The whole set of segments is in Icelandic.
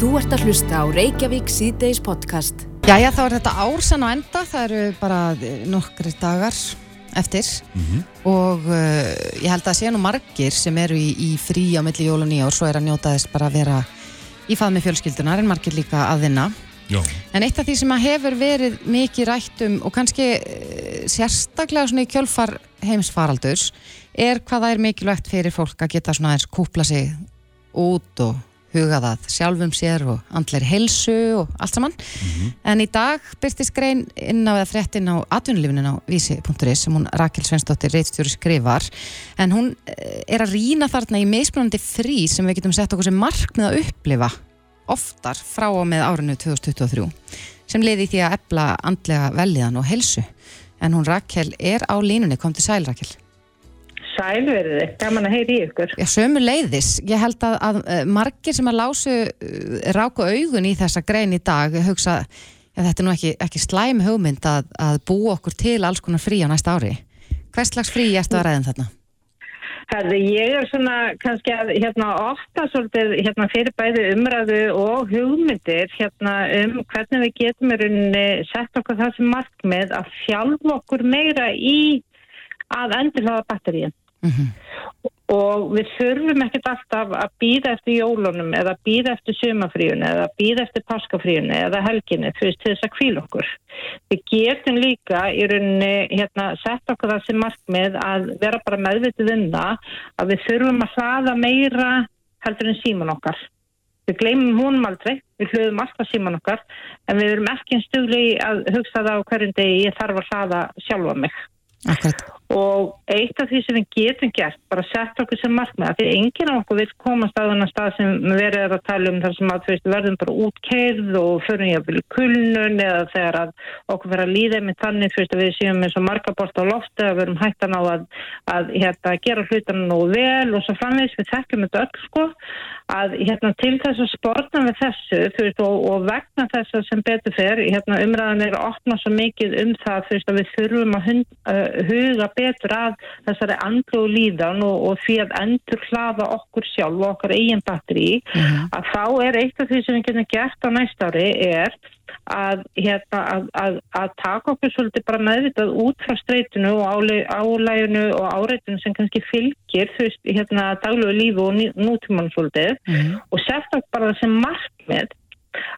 Þú ert að hlusta á Reykjavík síðdeis podcast. Jæja, þá er þetta ársan á enda, það eru bara nokkri dagar eftir og uh, ég held að sé nú margir sem eru í, í frí á milli jól og nýjár, svo er að njóta þess bara að vera í fað með fjölskyldunar en margir líka að vinna. Já, En eitt af því sem að hefur verið mikið rætt um og kannski uh, sérstaklega svona í kjölfar heimsfaraldurs er hvað það er mikilvægt fyrir fólk að geta svona aðeins kúpla sig út og huga það sjálfum sér og andleiri helsu og allt saman. En í dag byrtist grein inn á eða frétt inn á atvinnulífinin á vísi.is sem hún Rakel Svensdóttir reitstjóri skrifar. En hún eh, er að rýna þarna í mismunandi frí sem við getum sett okkur sem markmið að upplifa oftar frá og með árinu 2023 sem liði því að ebla andlega velliðan og helsu en hún Rakel er á línunni, kom til sæl Rakel Sælverði, gaman að heyri í ykkur. Já, sömu leiðis, ég held að, að eh, margir sem að lásu uh, ráku augun í þessa grein í dag hugsa, já þetta er nú ekki, ekki slæm hugmynd að, að búa okkur til alls konar frí á næsta ári hvers slags frí ertu að ræðum þarna? Herði, ég er svona kannski að hérna ofta svolítið hérna fyrir bæði umræðu og hugmyndir hérna um hvernig við getum í rauninni sett okkur það sem markmið að fjálfa okkur meira í að endurhlaða batteríin. Og við þurfum ekkert alltaf að býða eftir jólunum eða býða eftir sumafríunni eða býða eftir paskafríunni eða helginni þú veist til þess að kvíla okkur. Við getum líka í rauninni hérna sett okkur það sem markmið að vera bara meðvitið um það að við þurfum að hlaða meira heldur en síman okkar. Við gleymum húnum aldrei, við hlöðum alltaf síman okkar en við erum ekki einn stugli að hugsa það á hverjum degi ég þarf að hlaða sjálfa mig. Akkurat, Og eitt af því sem við getum gert, bara sett okkur sem markmið, því enginn af okkur vil komast á þennan stað sem verið er að tala um þar sem að veist, við verðum bara útkeirð og förum að vilja kulnun eða þegar að okkur verður að líða með þannig veist, að við séum eins og margabort á lofti að við erum hættan á að, að hérna, gera hlutan nú vel og svo framvegis. Við þekkjum þetta öll sko að hérna, til þess að sportna við þessu veist, og, og vegna þess að sem betur fer, hérna, umræðan er að opna svo mikið um það að við þurfum að uh, huga betur að þessari andlu og líðan og, og því að endur hlaða okkur sjálf og okkar eigin batteri að þá er eitt af því sem við getum gert á næsta ári er að, hérna, að, að, að taka okkur svolítið bara meðvitað út frá streytinu og álæginu og áreitinu sem kannski fylgir þú veist, hérna, daglegu lífi og nútímann svolítið og setja okkur bara sem markmið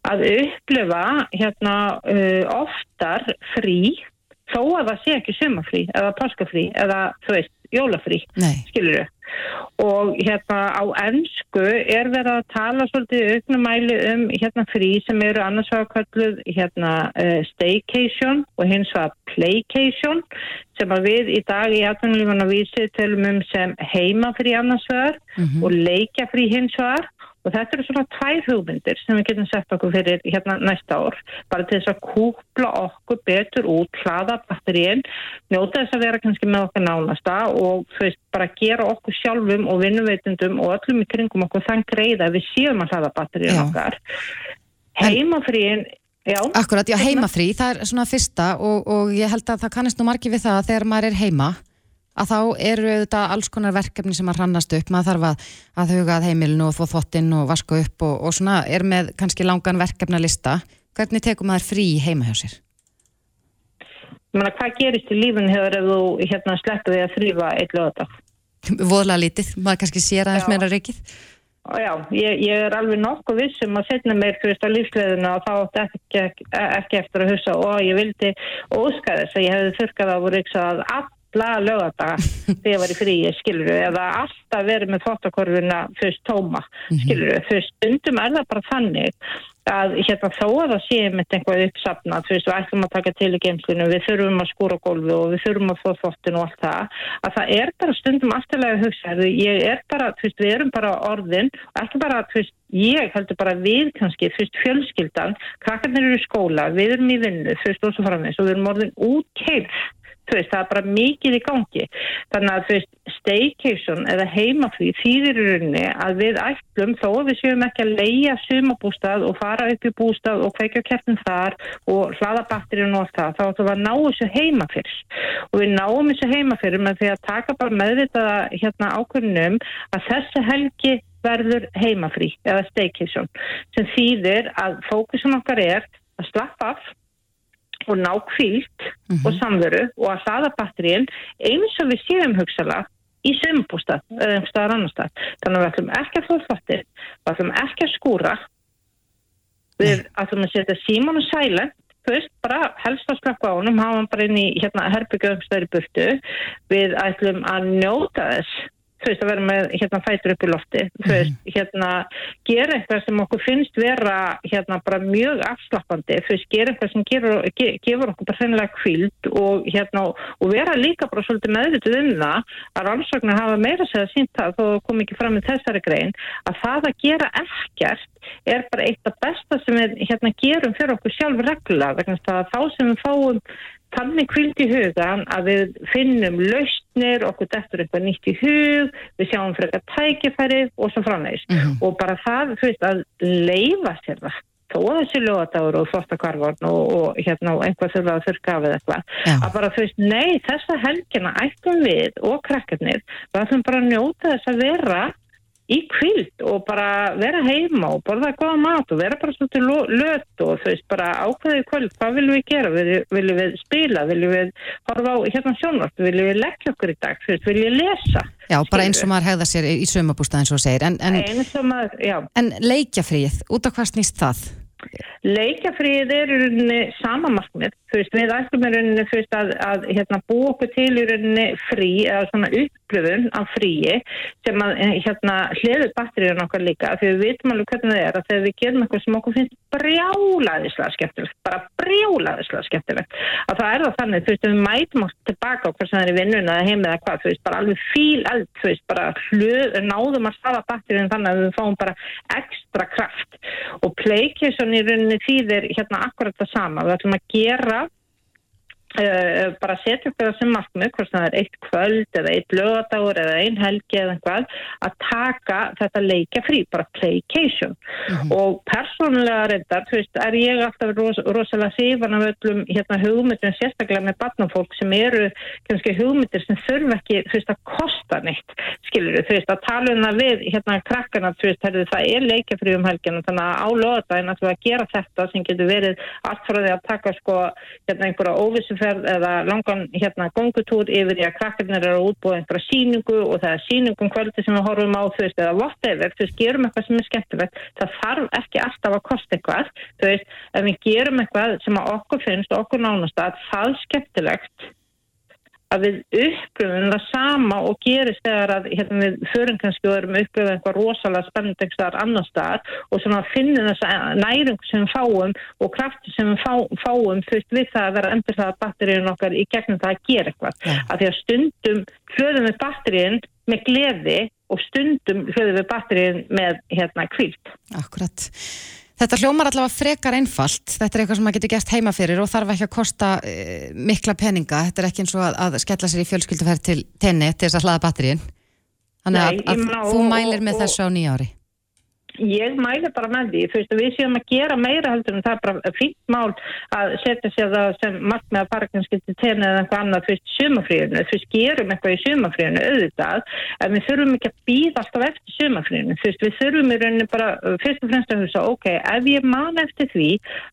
að upplifa hérna uh, oftar frí þó að það sé ekki sumafrí eða páskafrí eða þú veist, jólafrí skilur þau og hérna á ennsku er verið að tala svolítið í auknum mæli um hérna frí sem eru annars vegar kalluð hérna uh, staycation og hins vegar playcation sem að við í dag í atvinnulífan að vísi telum um sem heimafrí annars vegar og leikjafrí hins vegar og þetta eru svona tvær hugmyndir sem við getum sett okkur fyrir hérna næsta ár bara til þess að kúpla okkur betur út, hlaða batteríin njóta þess að vera kannski með okkur nánasta og þú veist, bara gera okkur sjálfum og vinnuveitundum og öllum í kringum okkur þann greiða við séum að hlaða batteríin Já. okkar heimafríin já, akkurat, já heimafrí það er svona fyrsta og, og ég held að það kannast nú margir við það að þegar maður er heima að þá eru þetta alls konar verkefni sem að hrannast upp, maður þarf að, að huga að heimilinu og þvó þvottinn og vaska upp og, og svona er með kannski langan verkefnalista. Hvernig tekur maður frí heima hjá sér? ég meina hvað gerist í lífun hefur ef þú hérna sleppu því að þrýfa eitt lögadag Voðlega lítið, maður kannski sér aðeins meira reykið. Og Já, ég, ég er alveg nokkuð vissum að setna mér fyrst á lífsleðinu og þá átti ekki, ekki, eftir að hugsa og ég vildi óska þess að ég hefði þurkað af og ryksað alla lögadaga þegar ég var í fríi, skilur eða alltaf verið með þóttakorfuna fyrst tóma, skilur við, fyrst stundum er það bara þannig að hérna þó að það sé með eitthvað uppsafnað, þú veist, við ætlum að taka til í geimslinu, við þurfum að skúra gólfi og við þurfum að þó þóttin og allt það að það er bara stundum afturlega að hugsa heyrðu, ég er bara, þú veist, við erum bara orðin ekki bara, þú veist, ég heldur bara við kannski, þú veist, fjölskyldan krakkarnir eru í skóla, við erum í vinnu, þú veist, og svo framins og við erum orðin útkeirð þú veist, það er bara mikið í gangi. Þannig að þú veist, staycation eða heimafrí þýðir í rauninni að við ætlum þó við séum ekki að leia sumabústað og fara upp í bústað og kveikja kertin þar og hlaða batterinu og það, þá ætlum við að ná þessu heimafyrs og við náum þessu heimafyrir með því að taka bara meðvitaða hérna ákveðnum að þessi helgi verður heimafrí eða staycation sem þýðir að fókusum okkar er að slappa af og ná kvílt mm -hmm. og samveru og að hlaða batterín eins og við séum hugsaðla í sömbústað eða einhverstaðar annar stað. Þannig að við ætlum ekki að fólkvætti, við ætlum ekki að skúra, við Nei. ætlum að setja síman og sæle, fyrst bara helst að slappa á honum, hafa hann bara inn í hérna, herbyggjöfumstæri burtu, við ætlum að njóta þess þú veist, að vera með hérna fætur upp í lofti, þú mhm. veist, hérna gera eitthvað sem okkur finnst vera hérna bara mjög afslappandi þú veist, gera eitthvað sem gerur, ge, gefur okkur bara þennilega kvild og hérna og vera líka bara svolítið meðvitið um það að rannsóknar hafa meira segja sínt það, þó kom ekki fram með þessari grein, að það að gera ekkert er bara eitt af besta sem við hérna gerum fyrir okkur sjálf regla, vegna að þá sem við fáum þannig kvild í hugan að við finnum lausnir, okkur deftur eitthvað nýtt í hug, við sjáum frekar tækifæri og svo framvegs mm -hmm. og bara það, þú veist, að leifa sér það. Þó að þessi lögadagur og þvottakvarvorn og, og hérna einhvað þurfa að þurka af eða eitthvað, að bara þú veist, nei, þessa helgina ættum við og krakkarnir, við ætlum bara að njóta þess að vera í kvild og bara vera heima og borða góða mat og vera bara svolítið lött og þú veist bara ákveðið kvöld, hvað viljum við gera? Viljum við spila? Viljum við horfa á hérna sjónvart? Viljum við leggja okkur í dag? Þú veist, viljum við lesa? Já, bara eins og maður hegða sér í sömabústað eins og segir. En, en, en leikjafrið, út af hvað snýst það? Leikjafrið er í rauninni sama markmið, þú veist, við ætlum veist, að, að hérna, bú okkur til frí, eða svona upplöfun af fríi sem að hérna, hliður batteríun okkar líka, því við vitum alveg hvernig það er að þegar við gerum eitthvað sem okkur finnst brjálaðislega skemmtilegt, bara brjálaðislega skemmtilegt, að það er það þannig, þú veist, við mætum okkur tilbaka okkur sem er í vinnuna eða heimið eða hvað, þú veist, bara alveg fíl allt, þú veist, bara hluð, náðum að staða batteríun þannig að við fáum bara ekstra kraft og pleikið í rauninni þýðir hérna akkurat það sama. Við ætlum að gera bara setja upp það sem markmið hvort það er eitt kvöld eða eitt lögadagur eða einn helgi eða einhvað að taka þetta leikja frí bara playcation mm -hmm. og persónulega reyndar, þú veist, er ég alltaf ros, rosalega sífan af öllum hérna hugmyndum, sérstaklega með barnafólk sem eru kannski hugmyndir sem þurfa ekki, þú veist, að kosta neitt skilur þú, veist, að tala um það við hérna krakkana, þú veist, herri, það er leikja frí um helginu, þannig að á lögadagin að þú að gera þetta sem getur verið allt frá því að taka sko, hérna einhverja óvissu ferð eða langan hérna gongutúr yfir því að krakkarnir eru útbúa einhverja síningu og það er síningum kvöldi sem við horfum á þú veist eða whatever, þú veist, gerum eitthvað sem er skemmtilegt. Það þarf ekki alltaf að kosta eitthvað. Þú veist, ef við gerum eitthvað sem að okkur finnst okkur nánast að það skemmtilegt að við upplöfum það sama og gerist þegar að hérna, við förum kannski og erum upplöfum eitthvað rosalega spennend eitthvað annar stað og svona finnum þess að næring sem við fáum og krafti sem við fá, fáum fyrst við það að vera endur það að batteríun okkar í gegnum það að gera eitthvað. Ja. Að því að stundum hlöðum við batteríun með gleði og stundum hlöðum við batteríun með hérna kvilt. Akkurat. Þetta hljómar allavega frekar einfalt, þetta er eitthvað sem maður getur gert heima fyrir og þarf ekki að kosta uh, mikla peninga, þetta er ekki eins og að, að skella sér í fjölskylduferð til tenni til þess að hlaða batterín. Þannig að, að þú mælir með þessu á nýjári. Ég mæli bara með því, þú veist, við séum að gera meira heldur en það er bara fínt mál að setja sér það sem margt með að parakanskipti tenni eða eitthvað annað, þú veist, sumafríðinu, þú veist, gerum eitthvað í sumafríðinu auðvitað, en við þurfum ekki að býða alltaf eftir sumafríðinu, þú veist, við þurfum í rauninni bara fyrst og fremst að hugsa, ok, ef ég man eftir því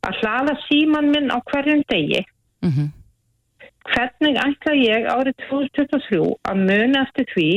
að hlaða síman minn á hverjum degi, mm -hmm hvernig ætla ég árið 2023 að muna eftir því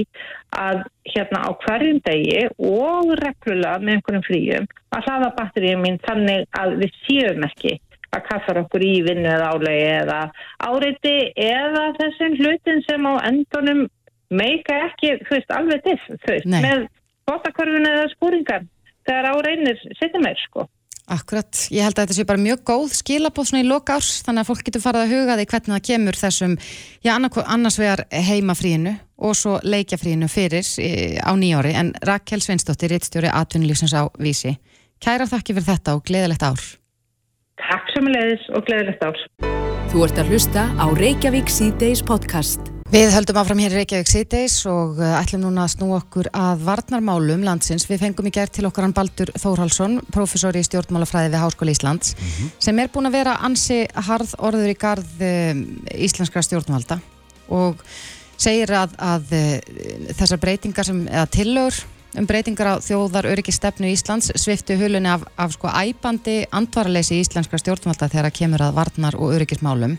að hérna á hverjum degi og reglulega með einhverjum fríum að hlaða batterið mín þannig að við séum ekki að kaffar okkur í vinnu eða álegi eða áreiti eða þessum hlutin sem á endunum meika ekki, þú veist, alveg diff, þú veist, Nei. með botakörfun eða skúringar þegar áreinir setja meir, sko. Akkurat, ég held að þetta sé bara mjög góð skilabóð svona í loka árs, þannig að fólk getur farið að huga því hvernig það kemur þessum já, annars vegar heimafríinu og svo leikjafríinu fyrir á nýjóri, en Rakel Sveinsdóttir reittstjóri Atunlífsins á Vísi. Kæra þakki fyrir þetta og gleðilegt ár. Takk sem leðis og gleðilegt ár. Þú ert að hlusta á Reykjavík C-Days podcast. Við höldum áfram hér í Reykjavík síðdeis og uh, ætlum núna að snú okkur að varnarmálum landsins. Við fengum í gerð til okkar hann Baldur Þórhalsson, professor í stjórnmálafræði við Háskóli Íslands, mm -hmm. sem er búin að vera ansi harð orður í garð um, íslenskra stjórnvalda og segir að, að uh, þessar breytingar sem, eða tillögur um breytingar á þjóðar öryggistefnu Íslands sviftu hulunni af, af sko æbandi andvaraleysi íslenskra stjórnvalda þegar að kemur að varnar og öryggismálum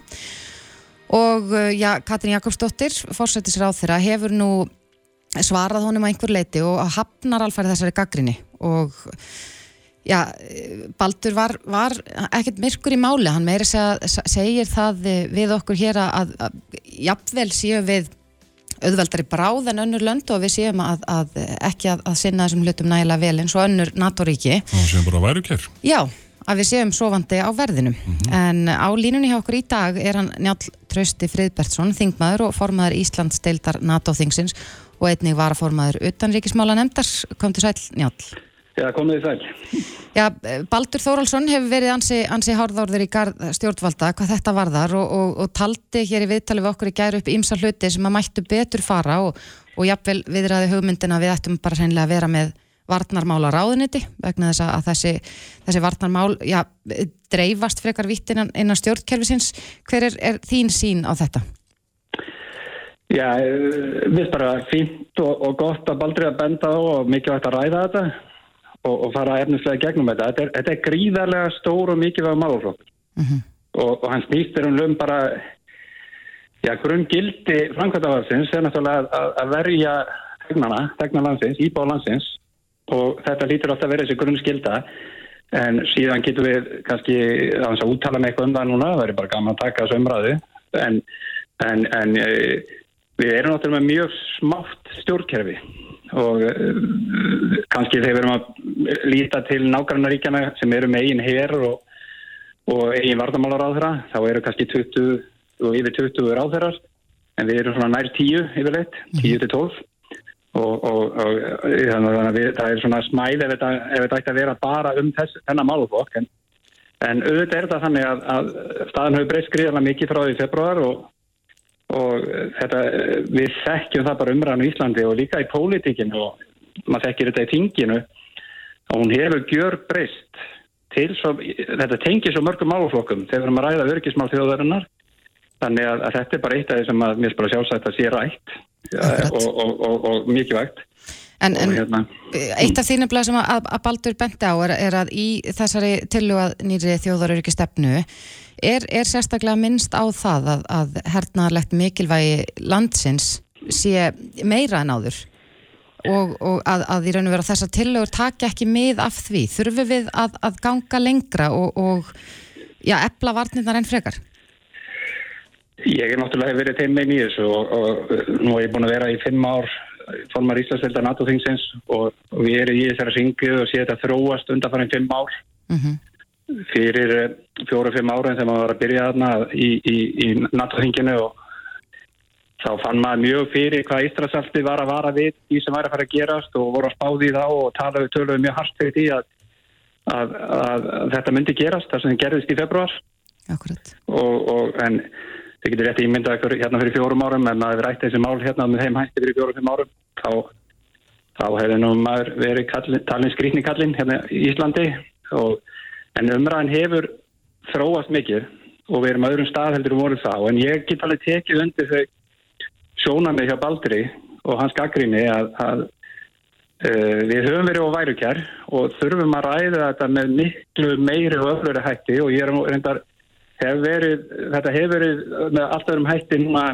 og uh, já, Katrín Jakobsdóttir fórsættisráð þeirra hefur nú svarað honum á einhver leiti og hafnar alfæri þessari gaggrinni og já, Baldur var, var ekkert myrkur í máli, hann meiri segir það við okkur hér að, að jafnvel séu við auðveldari bráð en önnur lönd og við séum að, að ekki að, að sinna þessum hlutum nægilega vel eins og önnur NATO-ríki. Það séum bara væruker. Já, að við séum sofandi á verðinum. Mm -hmm. En á línunni hjá okkur í dag er hann Njál Trausti Friðbertsson, þingmaður og formaður Íslands deildar NATO-þingsins og einnig var að formaður utanríkismála nefndar. Kom til sæl, Njál. Já, komið í sæl. Já, Baldur Þóraldsson hefur verið ansi, ansi hárðárður í stjórnvalda hvað þetta varðar og, og, og taldi hér í viðtali við okkur í gæru upp ímsa hluti sem að mættu betur fara og, og jáfnvel viðræði hugmyndina við ættum bara hreinlega að vera með varnarmála ráðuniti vegna þess að þessi, þessi varnarmál já, dreifast frekar vitt innan, innan stjórnkerfisins. Hver er, er þín sín á þetta? Já, við bara fínt og gott að Baldur er að benda á og mikið vægt að ræða þetta og, og fara efnislega gegnum þetta. Þetta er, þetta er gríðarlega stór og mikilvæg málflokk mm -hmm. og, og hann snýstir um lögum bara já, grunn gildi framkvæmdafarsins er náttúrulega að, að verja tegnana, tegna landsins, íbá landsins og þetta lítur ofta að vera þessi grunn skilda en síðan getur við kannski að úttala með eitthvað um það núna, það er bara gaman að taka þessu umræðu. En, en, en eh, við erum náttúrulega með mjög smátt stjórnkerfi. Og uh, kannski þegar við erum að líta til nágrannaríkjana sem eru með eigin hér og, og eigin vardamálar á þeirra þá eru kannski 20 og yfir 20 ráðherrar. En við erum svona nær 10 yfirleitt, 10 til 12 og, og, og þannig að við, það er svona smæð ef þetta, ef þetta ætti að vera bara um þess, þennan málufokk en, en auðvitað er þetta þannig að, að staðan hefur breyst skriðarlega mikið frá því februar og og þetta, við þekkjum það bara umræðan í Íslandi og líka í pólitíkinu og maður þekkir þetta í tinginu og hún hefur gjör breyst til svo, þetta tengir svo mörgum málflokkum þegar að ræða örgismál þjóðarinnar. Þannig að, að þetta er bara eitt af því sem að mér spara sjálfsagt að sé rætt og, og, og, og mikið vægt En, en hérna. eitt af þínum sem að, að Baldur benti á er, er að í þessari tilluga nýri þjóðaröryggi stefnu er, er sérstaklega minnst á það að, að hernaðarlegt mikilvægi landsins sé meira en áður og, og að, að í raun og vera þessar tillugur takja ekki mið af því. Þurfum við að ganga lengra og, og já, epla varnirnar enn frekar? Ég er náttúrulega verið teim með nýjus og, og nú er ég búin að vera í fimm ár formar Íslandsvelda NATO-þingsins og, við erum í þessari syngu og séum þetta þróast undanfarið fimm ár. Mm -hmm. fyrir eh, fjóru-fimm ára þegar maður var að byrja þarna í, í, í NATO-þinginu og þá fann maður mjög fyrir hvað Íslandsalti var að vara við því sem væri að fara að gerast og voru að spáði í þá og talaðu töluðu mjög hardt fyrir því að, að, að, að þetta myndi gerast þar sem gerðist í februar og, og en þið getur rétt ímyndað ykkur hérna fyrir fjórum árum en að við rætti þessi mál hérna með þeim hætti fyrir fjórum fimm árum þá, þá hefði nú maður verið kallin, talin skrítni kallin hérna í Íslandi. Og, en umræðin hefur þróast mikið og við erum öðrum stað heldur um voruð þá. En ég get alveg tekið undir þau sjónami hjá Baldri og hans gaggríni að, að uh, við höfum verið á værukjær og þurfum að ræða þetta með miklu meiri og öflöru hætti. Og ég er reyndar hef verið, þetta hefur verið með allt öðrum hætti núna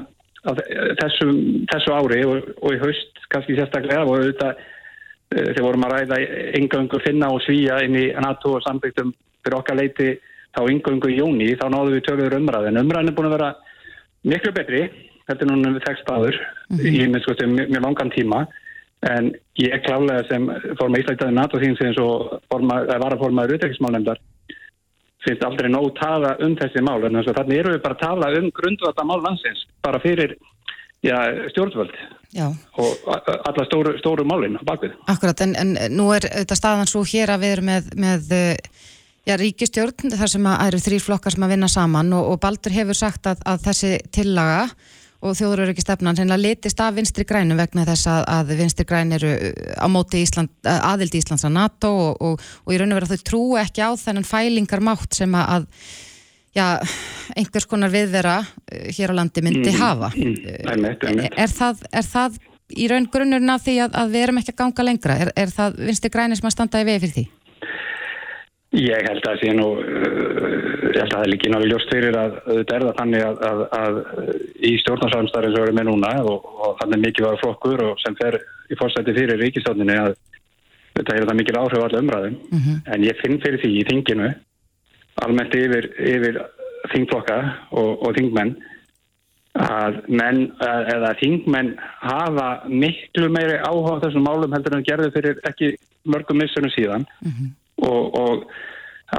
þessu, þessu ári og, og í haust kannski sérstaklega og auðvitað eh, þegar vorum að ræða yngöngu finna og svíja inn í NATO og sambygtum fyrir okkar leiti þá yngöngu í jóni þá náðum við töluður umræðin. Umræðin er búin að vera miklu betri, þetta er núna við þekst aður mm -hmm. í minn sko sem mjög langan tíma en ég klálega sem fór með Íslæktaði NATO þín sem var að formaður utveikismálnefndar finnst aldrei nóg tala um þessi mál en þannig erum við bara að tala um grundvata mál landsins bara fyrir já, stjórnvöld já. og alla stóru, stóru málinn á bakvið. Akkurat, en, en nú er þetta staðan svo hér að við erum með, með Já, ríkistjórn, þar sem að eru þrýr flokkar sem að vinna saman og, og Baldur hefur sagt að, að þessi tillaga og þjóður eru ekki stefnan reynilega litist af vinstri grænum vegna þess að, að vinstri græn eru á móti Ísland, aðildi Íslands að NATO og, og, og í raun og vera þau trú ekki á þennan fælingar mátt sem að já, einhvers konar viðvera eh, hér á landi myndi Mm, hafa. mm, einmitt, einmitt. Er, það, er það í raun grunnurinn af því að, að við erum ekki að ganga lengra? Er, er það vinstri græni sem að standa í vegi fyrir því? Ég held að sé nú, uh, ég held að það er náttúrulega ljóst fyrir að þetta er það þannig að, að, að í stjórnarsamstæðin sem við erum með núna og, og þannig mikið var flokkur og sem fer í fórsætti fyrir ríkistjórninni að þetta hefur það mikil áhrif á alla umræðum en ég finn fyrir því í þinginu almennt yfir, yfir þingflokka og, og þingmenn að menn, að- eða þingmenn hafa miklu meiri áhuga á þessum málum heldur en gerðu fyrir ekki mörgum missunum síðan og, og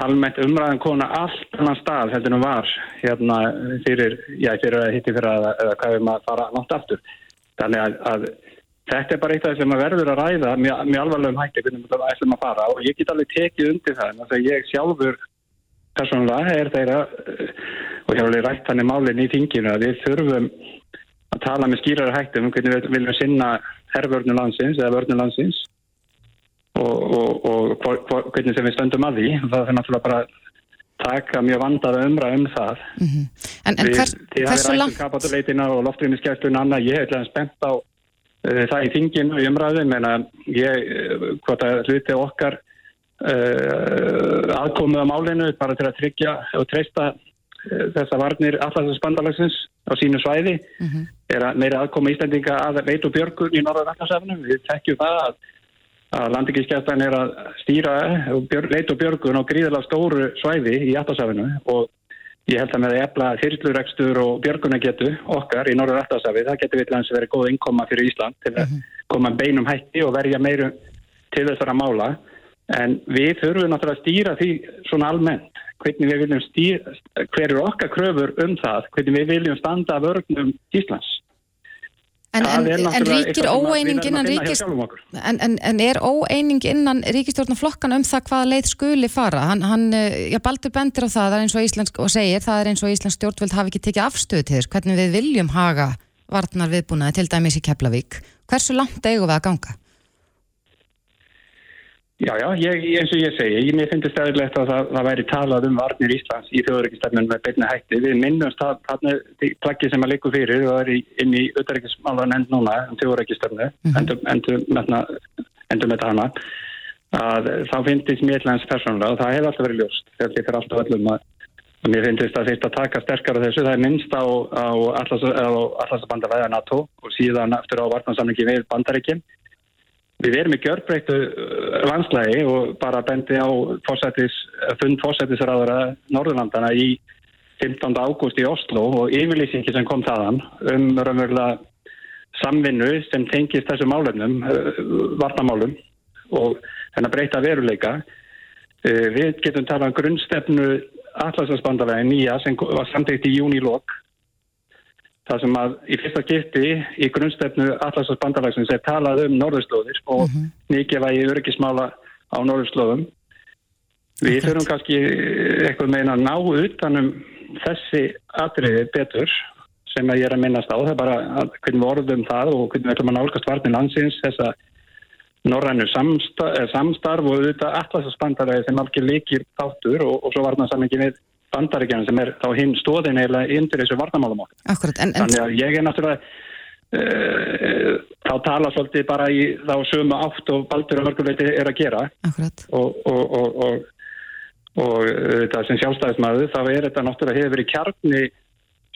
almennt umræðan kona allt annan stað heldur en var hérna fyrir, já, fyrir að hitti fyrir að, eða hvað við maður fara langt aftur. Þannig að, að þetta er bara eitt af það sem að verður að ræða mjög, mjög alvarlegum hætti hvernig við ætlum að fara og ég get alveg tekið undir það en þegar ég sjálfur persónulega er þeirra og ég har alveg rætt þannig málinn í þinginu að við þurfum að tala með skýrari hættum um hvernig við viljum sinna herrvörnu landsins eða vörnu landsins og, og, og hvernig sem við stöndum að því það er náttúrulega bara að taka mjög vandaða umræð um það. En, en hvers, Þið hversu hafið rætt um langt? kapatuleitina og loftrýmiskeflun annað, ég hef alveg spennt á uh, það í þinginu í umræðu menn að ég, uh, hvort að hluti okkar uh, aðkomið á málinu bara til að tryggja og treysta þessa varnir allarsins bandalagsins á sínu svæði er að meira aðkoma Íslandinga að veit og björgun í norðar allarsafnum við tekjum það að að landingiskeftan er að stýra leit og björgun á gríðalega stóru svæði í Atlasafinu og ég held að með að efla þyrlurekstur og björgunagetu okkar í norður Atlasafi, það getur við lands verið góð innkoma fyrir Ísland til að koma beinum hætti og verja meiru til þessara mála. En við þurfum náttúrulega að stýra því svona almennt hvernig við viljum stýra, hver eru okkar kröfur um það, hvernig við viljum standa vörgnum Íslands. En, Það en, en ríkir óeining innan ríkist... En, en, en er óeining innan ríkistjórnarflokkan um það hvaða leið skuli fara? Hann, hann eh, já, Baldur bendir á það, það er eins og Íslensk, og segir, það er eins og Íslensk stjórnvöld hafi ekki tekið afstöðu til þess, hvernig við viljum haga varnar viðbúnaði til dæmis í Keflavík. Hversu langt eigum við að ganga? Já, já, ég, eins og ég segi, ég finnst stæðilegt að það, það væri talað um varnir Íslands í þjóðuríkistefnun með beinni hætti. Við minnumst það, þarna plaggi sem að likur fyrir og er inn í auðaríkismálan end núna um þjóðuríkistefnu, endur, endur, með hana, að þá finnst mér lands persónulega og það hefur alltaf verið ljóst þegar því fyrir alltaf öllum að mér finnst það að taka sterkar á þessu, það er minnst á, á allarsbandavæða NATO og síðan eftir á vartansamlingi við bandaríkinn Við erum í gjörbreyttu uh, landslægi og bara bendi á fórsættis, fund fórsættisraðara Norðurlandana í 15. ágúst í Oslo og yfirlýsingi sem kom þaðan um raunverulega samvinnu sem tengist þessu málefnum, uh, varnamálum og þennan breyta veruleika. Uh, Við getum talað um grunnstefnu Atlasasbandalagi nýja sem var samtíkt í júni lok Það sem að í fyrsta skipti í grunnstefnu Atlasas bandalagsins er talað um norðurslóðir og mm -hmm. nýgefa í öryggismála á norðurslóðum. Við þurfum kannski eitthvað meina að ná utanum þessi atriði betur sem að ég er að minnast á. Það er bara hvernig við orðum það og hvernig við ætlum að nálgast varnin landsins þessa norrænu samstarf, samstarf og auðvitað Atlasas bandalagi sem algjör líkir þáttur og, og svo varnarsamlingi við bandaríkjana sem er þá hinn stóðin eða yndir þessu varnamálum okkur. Akkurat, en, en Þannig að ég er náttúrulega uh, þá tala svolítið bara í þá sömu átt og baldur og mörguleiti er að gera. Akkurat. og, og, og, og, og þetta sem sjálfstæðismæðu þá er þetta náttúrulega hefur verið kjarni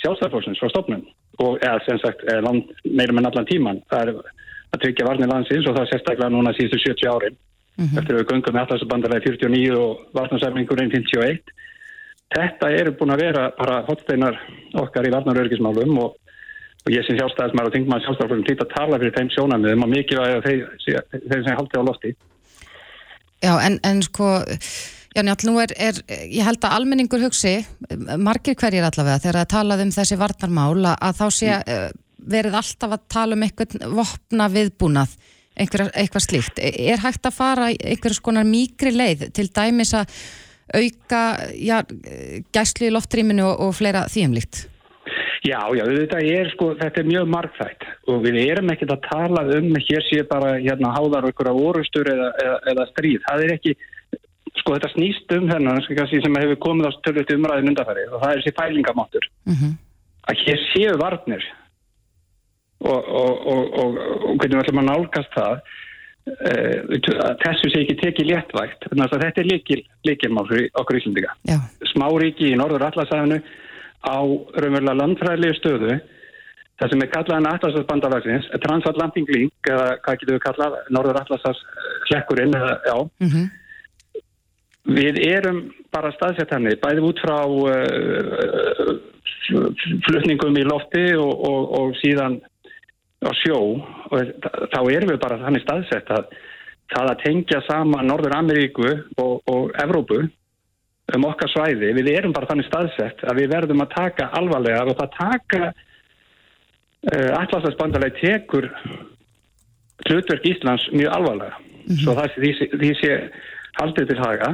sjálfstæðisfólksins frá stofnun. Og eða sem sagt land, meira með allan tíman það er að tryggja varnir landsins og það sérstaklega núna síðustu 70 árin. Eftir að við gungum með allarsabandalagi Þetta eru búin að vera bara hotsteinar okkar í varnarörgismálum og, og ég sem sjálfstæðismæður og þingmaður sjálfstæðismæður týtt að tala fyrir þeim sjónamiðum og mikilvæg að þeir, þeir sem haldi á lofti. Já, en, en sko, já, njálf, nú er, er, ég held að almenningur hugsi, margir hverjir allavega, þegar það talað um þessi varnarmál, að þá sé mm. verið alltaf að tala um einhvern vopna viðbúnað, einhver, eitthvað slíkt. Er hægt að fara einhverjus konar mýgri leið til dæmis að auka já, gæslu í loftrýminu og, og fleira þýjumlíkt? Já, já, þetta er sko, þetta er mjög margþægt og við erum ekkert að tala um hér sé bara hérna háðar okkur á orustur eða, eða, eða stríð. Það er ekki, sko þetta snýst um þennan sem hefur komið á störlut umræðin undarfæri og það er þessi fælingamáttur. Mm -hmm. Að hér séu varnir og, og, og, og hvernig við ætlum að nálgast það uh, þessu sé ekki tekið léttvægt. Þetta er líkil, líkilmál fyrir okkur íslendinga. Smáríki í norður allasæðinu á raunverulega landfræðilegu stöðu það sem er kallaðan Atlasasbandavagsins Transatlantic Link eða hvað getur við kallað Norður já mm -hmm. við erum bara staðsett henni bæðið út frá uh, flutningum í lofti og, og, og síðan á sjó og þá erum við bara þannig staðsett að það að tengja sama Norður Ameríku og, og Evrópu um okkar svæði, við erum bara þannig staðsett að við verðum að taka alvarlega og það taka uh, eh, allastarsbandaleg tekur hlutverk Íslands mjög alvarlega mm -hmm. svo það, því, því sé haldið til haga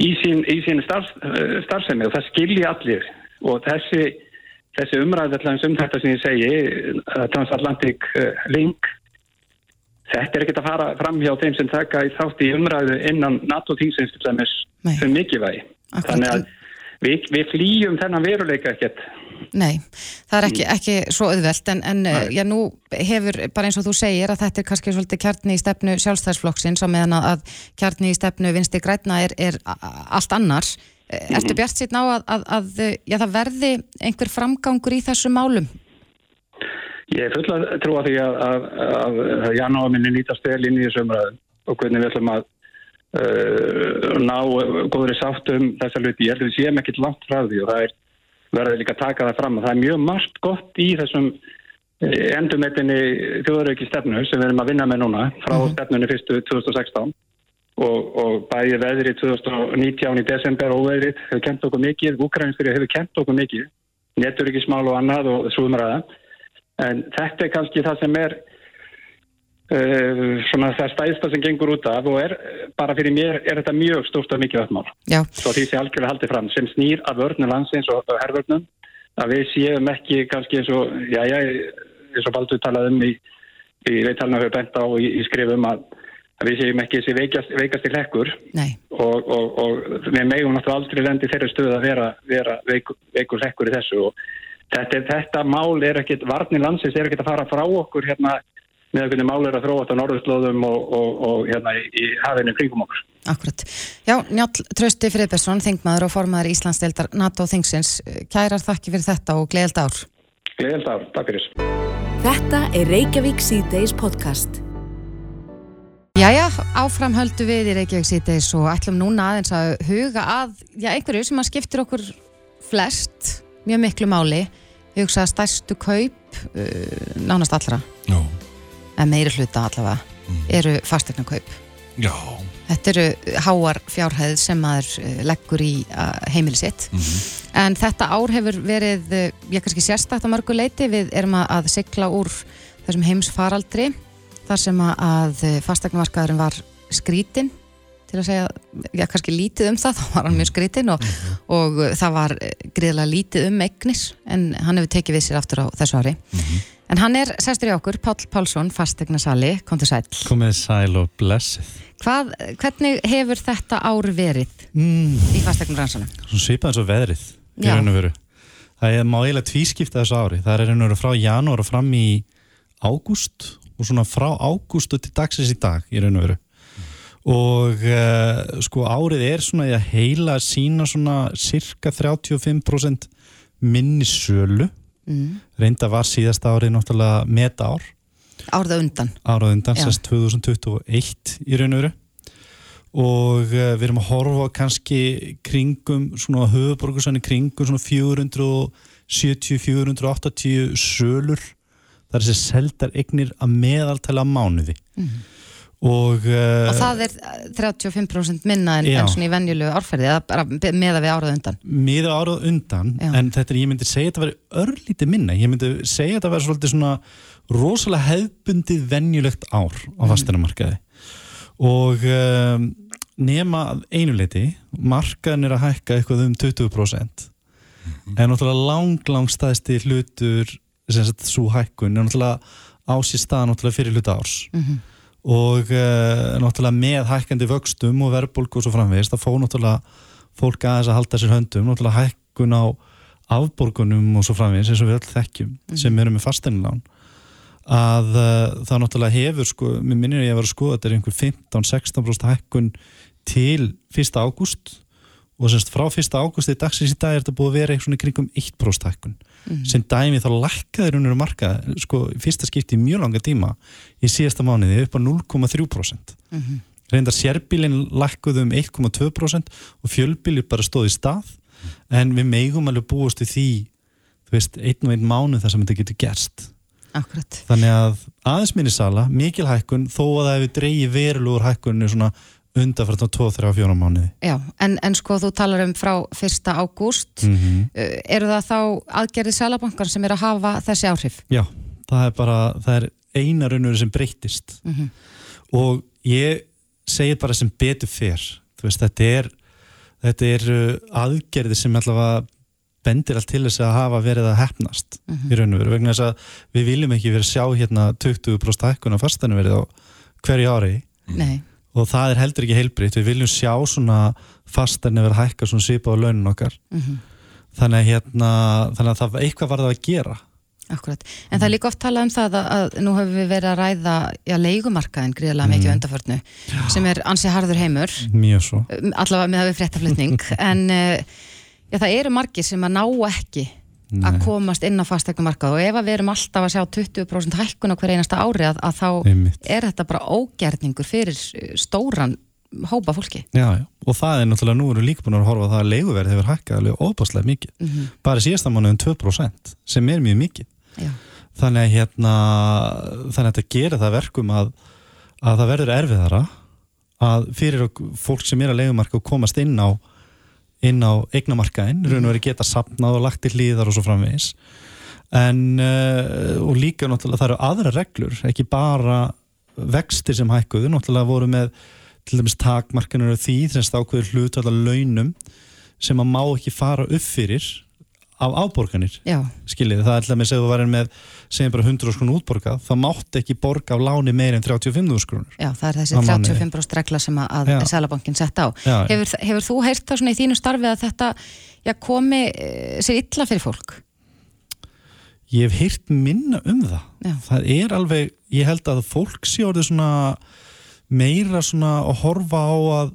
í sín, í sín starf, uh, starfsemi og það skilji allir og þessi, þessi umræðallega um þetta sem ég segi uh, Transatlantic Link Þetta er ekkert að fara fram hjá þeim sem taka í þátt í umræðu innan NATO-tingsins sem mikilvægi. Þannig að við, við flýjum þennan veruleika ekkert. Nei, það er ekki, ekki svo auðvelt en, en já, nú hefur, bara eins og þú segir að þetta er kannski svolítið kjarni í stefnu sjálfstæðsflokksins og meðan að kjarni í stefnu vinsti græna er, er allt annars. Ertu bjart síðan á að, að, að já, það verði einhver framgangur í þessu málum? Ég er full að trúa því að, að, janúarminni nýtast vel inn í þessu umræðum og hvernig við ætlum að uh, ná góðri sátt um þessa luti. Ég held að við séum ekkert langt frá því og það er verðið líka að taka það fram og það er mjög margt gott í þessum eh, endumettinni þjóðarauki stefnu sem við erum að vinna með núna frá mm -hmm. stefnunni fyrstu 2016 og, og bæði veðri 2019 í desember og veðrið hefur kent okkur mikið, Úkrænsfyrir hefur kent okkur mikið, neturíkismál og annað og svo umræða. En þetta er kannski það sem er uh, svona það stæðsta sem gengur út af og er bara fyrir mér er þetta mjög stórt og mikið öllmál. Svo því sem algjörlega haldið fram sem snýr að vörnum landsins og herrvörnum að við séum ekki kannski eins og, já já, eins og Baldur talaði um í, í veitalna höfu bent á í, í skrifum að, að við séum ekki þessi veikast, veikasti hlekkur og, og, og við megum náttúrulega aldrei lendi þeirra stöðu að vera, vera veik, veikur hlekkur í þessu og þetta, þetta mál er ekkit, varnir landsins er ekkit að fara frá okkur hérna með hvernig mál er að þróast á norðurslóðum og, og, og hérna í, í hafinu kringum okkur. Akkurat. Já, Njál Trösti Friðbjörnsson, þingmaður og formaður Íslandsdeildar NATO þingsins. Kærar þakki fyrir þetta og gleðild ár. Gleðild ár, takk fyrir. Þetta er Reykjavík C-Days podcast. Jæja, áframhöldu við í Reykjavík C-Days og ætlum núna aðeins að huga að já, einhverju sem að skiptir okkur flest mjög miklu máli ég hugsa að stærstu kaup uh, nánast allra Já. en meiri hluta allavega mm. eru fastegna kaup Já. þetta eru háar fjárhæð sem maður uh, leggur í uh, heimili sitt mm -hmm. en þetta ár hefur verið uh, ég kannski sérstakt á mörgu leiti við erum að sigla úr þessum heimsfaraldri þar sem að uh, fastegnamarkaðurinn var skrítin til að segja, já kannski lítið um það, þá var hann mjög skritinn og, mm -hmm. og það var greiðilega lítið um egnis en hann hefur tekið við sér aftur á þessu ári. Mm -hmm. En hann er sestur í okkur, Pál Pálsson, fastegna sali, kom til sæl. Komið sæl og blessið. Hvað, hvernig hefur þetta ár verið mm. í fastegna rannsónum? Svipað eins og veðrið. Það er má eiginlega tvískipta þessu ári. Það er veru frá janúar og fram í ágúst og svona frá ágústu til dagsins í dag, í raun og veru. Og uh, sko árið er svona að heila sína svona cirka 35% minni sölu. Mm. reynda var síðast árið náttúrulega meta ár Árið undan. Árið undan, sérst 2021 í raun og veru. Og uh, við erum að horfa kannski kringum svona höfuborgarsann kringum svona 470-480 sölur þar er þessi seldar eignir að meðaltala mánuði mm. Og, uh, og það er 35% minna en, en svona í venjulegu árferði eða með að við árað undan með að árað undan já. en þetta er, ég myndi segja að þetta veri örlítið minna ég myndi segja að þetta veri svolítið svona rosalega hefbundið venjulegt ár á mm. fasteinamarkaði og um, nema einuleiti, markaðin er að hækka eitthvað um 20% en náttúrulega lang, lang staðsti hlutur, svo hækkun er náttúrulega á sér stað náttúrulega fyrir hluta árs og uh, náttúrulega með hækkandi vöxtum og verðbólku og svo framvegist, það fór náttúrulega fólk aðeins að halda sér höndum, náttúrulega hækkun á afborgunum og svo framvegist eins og við öll þekkjum sem eru með fastegnilán að uh, það náttúrulega hefur sko, mér minnir að ég var að skoða þetta er einhver 15-16% hækkun til 1. ágúst og semst frá 1. ágúst í dagsins í dag er þetta búið að vera í kringum 1% hækkun sem dæmi þá lækkaður unnur marka sko fyrsta skipti í mjög langa tíma í síðasta mánuði upp á 0,3% reyndar sérbílinn lækkuðu um 1,2% og fjölbílir bara stóði í stað. En við megum alveg búast við því þú veist, einn og einn mánuð þar sem þetta getur gerst. Akkurat. Þannig að aðeins minni sala, mikil hækkun þó að það hefur dreigið verulegur hækkunni svona undanfært á 2-3-4 mánuði. Já, en, en sko þú talar um frá 1. ágúst Mm -hmm. eru það þá aðgerðið Sælabankar sem er að hafa þessi áhrif? Já, það er bara, það er eina raunur sem breytist Mhm. og ég segi bara sem betur fyrr, þú veist, þetta er þetta er uh, aðgerði sem allavega bendir allt til þess að hafa verið að hefnast í raun og veru, vegna þess að við viljum ekki verið að sjá hérna 20% hækkun á fastanum verið á hverju ári Nei, og það er heldur ekki heilbriðt, við viljum sjá svona fastanum verið hækka svona svipa á launin okkar. Þannig að hérna, þannig að það eitthvað var það að gera. Akkurat. En það er líka oft talað um það að, að nú hefur við verið að ræða já, leigumarkaðin gríðarlega mikið mm. undarförnu sem er ansi harður heimur. Mjög svo. Um, allavega með að við fréttaflutning. En uh, já, það eru margir sem að ná ekki að Nei. komast inn á fastegnumarkað og ef að við erum alltaf að sjá 20% hækkun á hver einasta ári að, að þá Einmitt. er þetta bara ógerningur fyrir uh, stóran hópa fólki Já, já, og það er náttúrulega nú eru líka búin að horfa að það að leiguverð hefur hækkað alveg óbáslega mikið, Mhm. bara í síðasta mánuðin 2% sem er mjög mikið Já, þannig að hérna þannig að þetta gerir það verkum að að það verður erfiðara að fyrir fólk sem er að leigumarka og komast inn á inn á eignamarkaðin, raun og verið geta sapnað og lagt til hlýðar og svo framvegis. En uh, og líka náttúrulega það eru aðra reglur ekki bara vextir sem hækkuðu, náttúrulega voru með til dæmis takmarkanur af því þess að ákveður hlut allar launum sem að má ekki fara upp fyrir af áborganir skiljið, það er með að segja þú varir með segjum bara 100 skrún útborgað það mátt ekki borga af láni meir en 35 skrúnur já, það er þessi mánuði. 35% regla sem að, Sælabankin sett á Já. hefur, hefur þú heyrt það svona í þínu starfi að þetta já, komi uh, sér illa fyrir fólk? ég hef heyrt minna um það Já. það er alveg, ég held að fólk sé orðið svona meira svona að horfa á að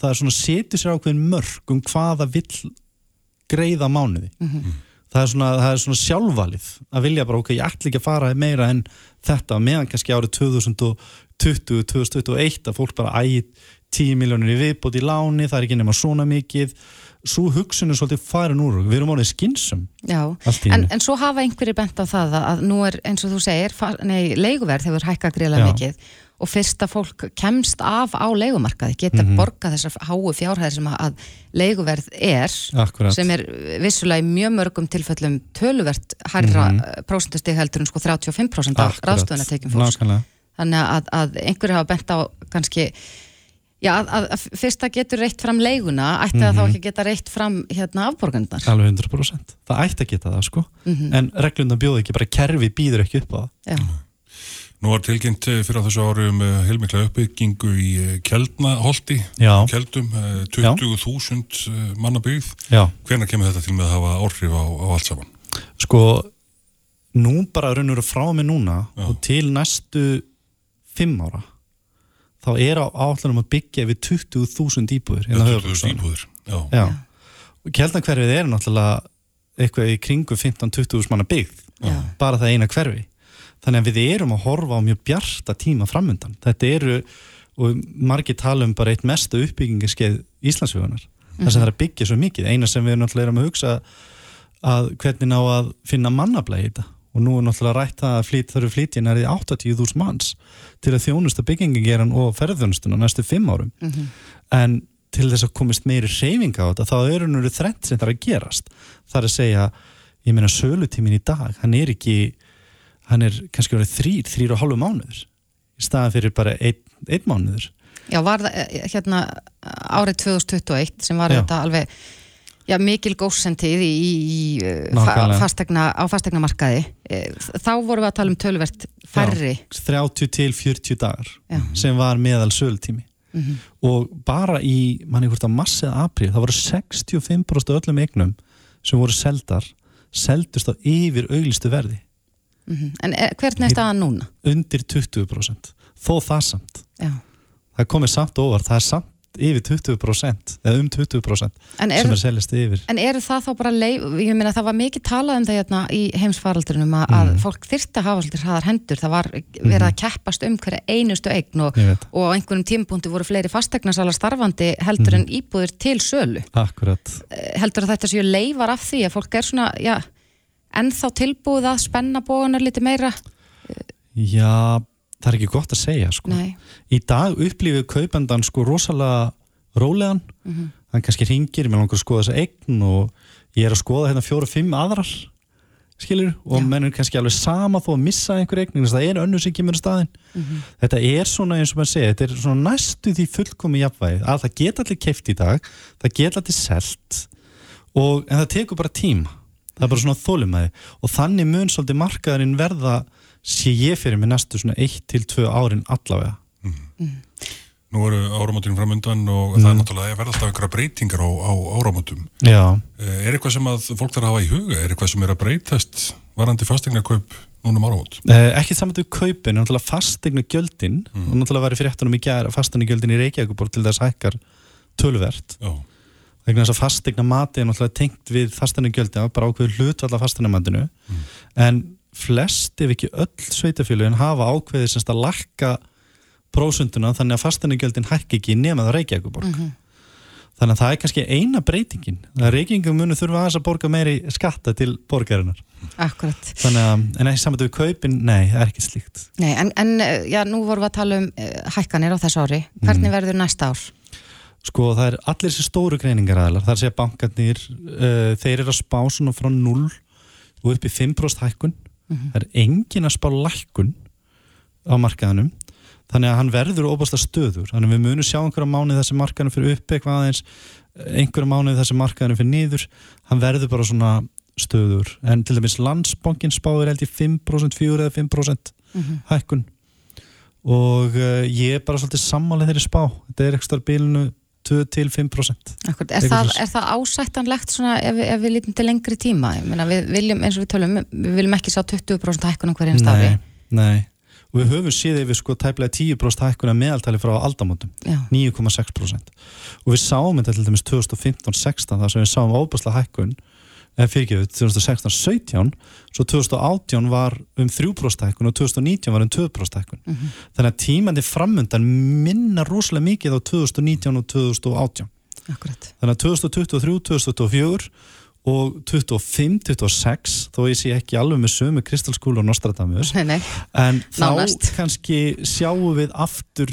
það er svona setið sér ákveðin mörg um hvað það vill greiða mánuði það, er svona, það er svona sjálfvalið að vilja bara ok, ég ætla ekki að fara meira en þetta meðan kannski árið 2020 2021 að fólk bara ægi 10 miljónir í viðbót í láni það er ekki nema svona mikið svo hugsun er svolítið farin úr við erum orðið skinsum en, en svo hafa einhverjir bent á það að- nú er eins og þú segir, nei, leiguverð hefur hækkað greiðlega Já. mikið og fyrst að fólk kemst af á leigumarkaði geta Mhm. borgað þessar háu fjárhæðir sem að, leiguverð er Akkurat. sem er vissulega í mjög mörgum tilfellum töluvert hærra mm Mhm. prósentustig heldur en sko 35% af Akkurat. ráðstöðunatekjum fólks Nákvæmlega. þannig að, að einhverju hafa bent á kannski já, að, að, að fyrst að getur reitt fram leiguna ætti það þá Mhm. ekki geta reitt fram hérna afborgandar alveg 100% það ætti að geta það sko Mhm. en reglundan bjóð ekki, bara kerfi býður ekki upp á það Já, Nú var tilkynnt eh, fyrir á þessu ári um eh, heilmikla uppbyggingu í eh. Keldum, eh, 20.000 eh, manna byggð. Já. Hvenær kemur þetta til með að hafa áhrif á, á allt saman? sko nú bara raunur frá mig núna Já. og til næstu fimm ára þá er á áallunum að byggja við 20.000 íbúður hérna á 20.000 höfuðborgarsvæðinu. íbúður. Já. Já. og keldanhverfið er náttúrulega eitthvað í kringu 15-20 manna byggð Já. bara það eina hverfi þannig að við erum að horfa á mjög bjarta tíma framundan þetta eru og margir tala um bara eitt mesta uppbyggingaskeið Íslandsfjögunar þar sem það er að byggja svo mikið eina sem við náttúrulega erum að hugsa að hvernig ná að finna mannabla í þetta og nú er náttúrulega rætt að flýt, það eru flytjinn er í 80.000 manns til að þjónusta byggingageran og ferðjónustuna næstu fimm árum. En til þess að komist meiri reyfinga á þetta þá eru nú þrennt sem það er að gerast. Það er að segja, ég meina sölutímin í dag, hann er ekki hann er kannski verið þrýr, þrýr og hálfu mánuður í staðan fyrir bara einn, einn mánuður. Já, var það eh, hérna árið 2021 sem var Já. þetta alveg já, mikil góðsendið í, í, í eh, fastegna, á fastegnamarkaði Eh, þá vorum við að tala um tölvert færri Já, 30 til 40 dagar Já. sem var meðal sölutími Mhm. og bara í manni hvort að massi eða april, það voru 65% af öllum eignum sem voru seldar seldust á yfir auglistu verði Mhm. En er, hvernig er staðan núna? undir 20% þó það samt Já. það komið samt óvart, það er samt yfir 20% eða um 20% En er, sem er seljast yfir. En eru það þá bara leif, ég meina það var mikið talað um það hérna í heimsfaraldrinum að, að Mhm. fólk þyrfti að hafa svolítið hraðar hendur, það var verið að keppast um hverja einustu eign og, og á einhverjum tímapunkti voru fleiri fastegnasalar starfandi heldur Mhm. en íbúðir til sölu. Akkurat. Eh, heldur að þetta séu leifar af því að fólk er svona, já, ennþá tilbúið að spenna bóðunar liti meira? Já, það er ekki gott að segja sko. Í dag upplifið kaupendan sko rosalega rólegan Mhm. hann kannski ringir, mér langar að skoða þessa eign og ég er að skoða hérna fjóra-fimm aðrar skilur, og Já. menn er kannski alveg sama þó að missa einhver eign, það er önnur sem kemur á staðinn Mhm. þetta er svona eins og maður segja, þetta er svona næstu því fullkomi jafnvægi, að það geta allir keift í dag, það geta allir selt og, en það tekur bara tíma það er bara svona þólumæði og þannig mun svolítið markaðurinn verða sé ég fyrir mig næstu svona 1-2 árin allavega. Nú eru áramótin framundan og það er náttúrulega að verða alltaf einhverja breytingar á, á áramótum. Já, Eh, Er eitthvað sem að fólk þarf að hafa í huga? Er eitthvað sem er að breytast varandi fastegnarkaup núna um áramót? Eh, ekki saman til kaupin, náttúrulega fastegna gjöldin og náttúrulega var í fréttunum í gær að fastegna gjöldin í Reykjavíkuborg til þess hækkar töluvert. Já. vegna þess að fastegna mati er náttúrulega tengt við fastegna gjöldin, bara ákveður hlutvalla fastegna matinu en flest ef ekki öll sveitafélugin hafa ákveðið semst að lakka prósunduna þannig að fastegna gjöldin hækki ekki nema það Reykjavíkuborg þannig að það er kannski eina breytingin. Að Reykjavíkum munu þurfa að borga meiri skatta til borgarinnar. Akkurat. Þannig að, en ekki saman til kaupin, nei, það er ekki slíkt. Nei, en, en eh, já, nú vorum við að tala um uh, hækkanir á þessu ári, hvernig Mhm. verður næsta ár? Sko það er allir þessi stóru greiningar aðlar, það er að segja bankarnir, uh, þeir eru að spá svona frá 0 og upp í 5% hækkun, það er engin að spá lækkun á markaðanum, þannig að hann verður óbærslega stöður, þannig að við munum sjá einhverja mánuð þessi markaðanum fyrir upp eitthvað aðeins, einhverja mánuð þessi markaðanum fyrir niður, hann verður bara svona stöður, en til dæmis landsbankin spáður held í 5%, 4 eða 5% hækkun. Og uh, ég er bara svolítið sammálið þeirri spá, þetta er ekstra bílinu 2-5% Akkurat, er, það, er það ásættanlegt svona ef, við- ef við lítum til lengri tíma? Meina, við viljum, eins og við tölum, við viljum ekki sá 20% hækkun á hverjum stafi. nei, og við höfum séð yfir sko tæplega 10% hækkuna meðaltali frá aldamótum. Já, 9,6% og við sáum þetta til dæmis 2015-16 þar sem við sáum óbærslega hækkun fyrirgefið 2016-17 svo 2018 var um 3% hækkun og 2019 var um 2% hækkun þannig að tímandi framundan minna rosalega mikið á 2019 og 2018 akkurat. þannig að 2023, 2024 og 25, 26 þó ég sé ekki alveg með sömu kristalskúlu og Nostradamus Nei, nei, en þá Nánast. kannski sjáum við aftur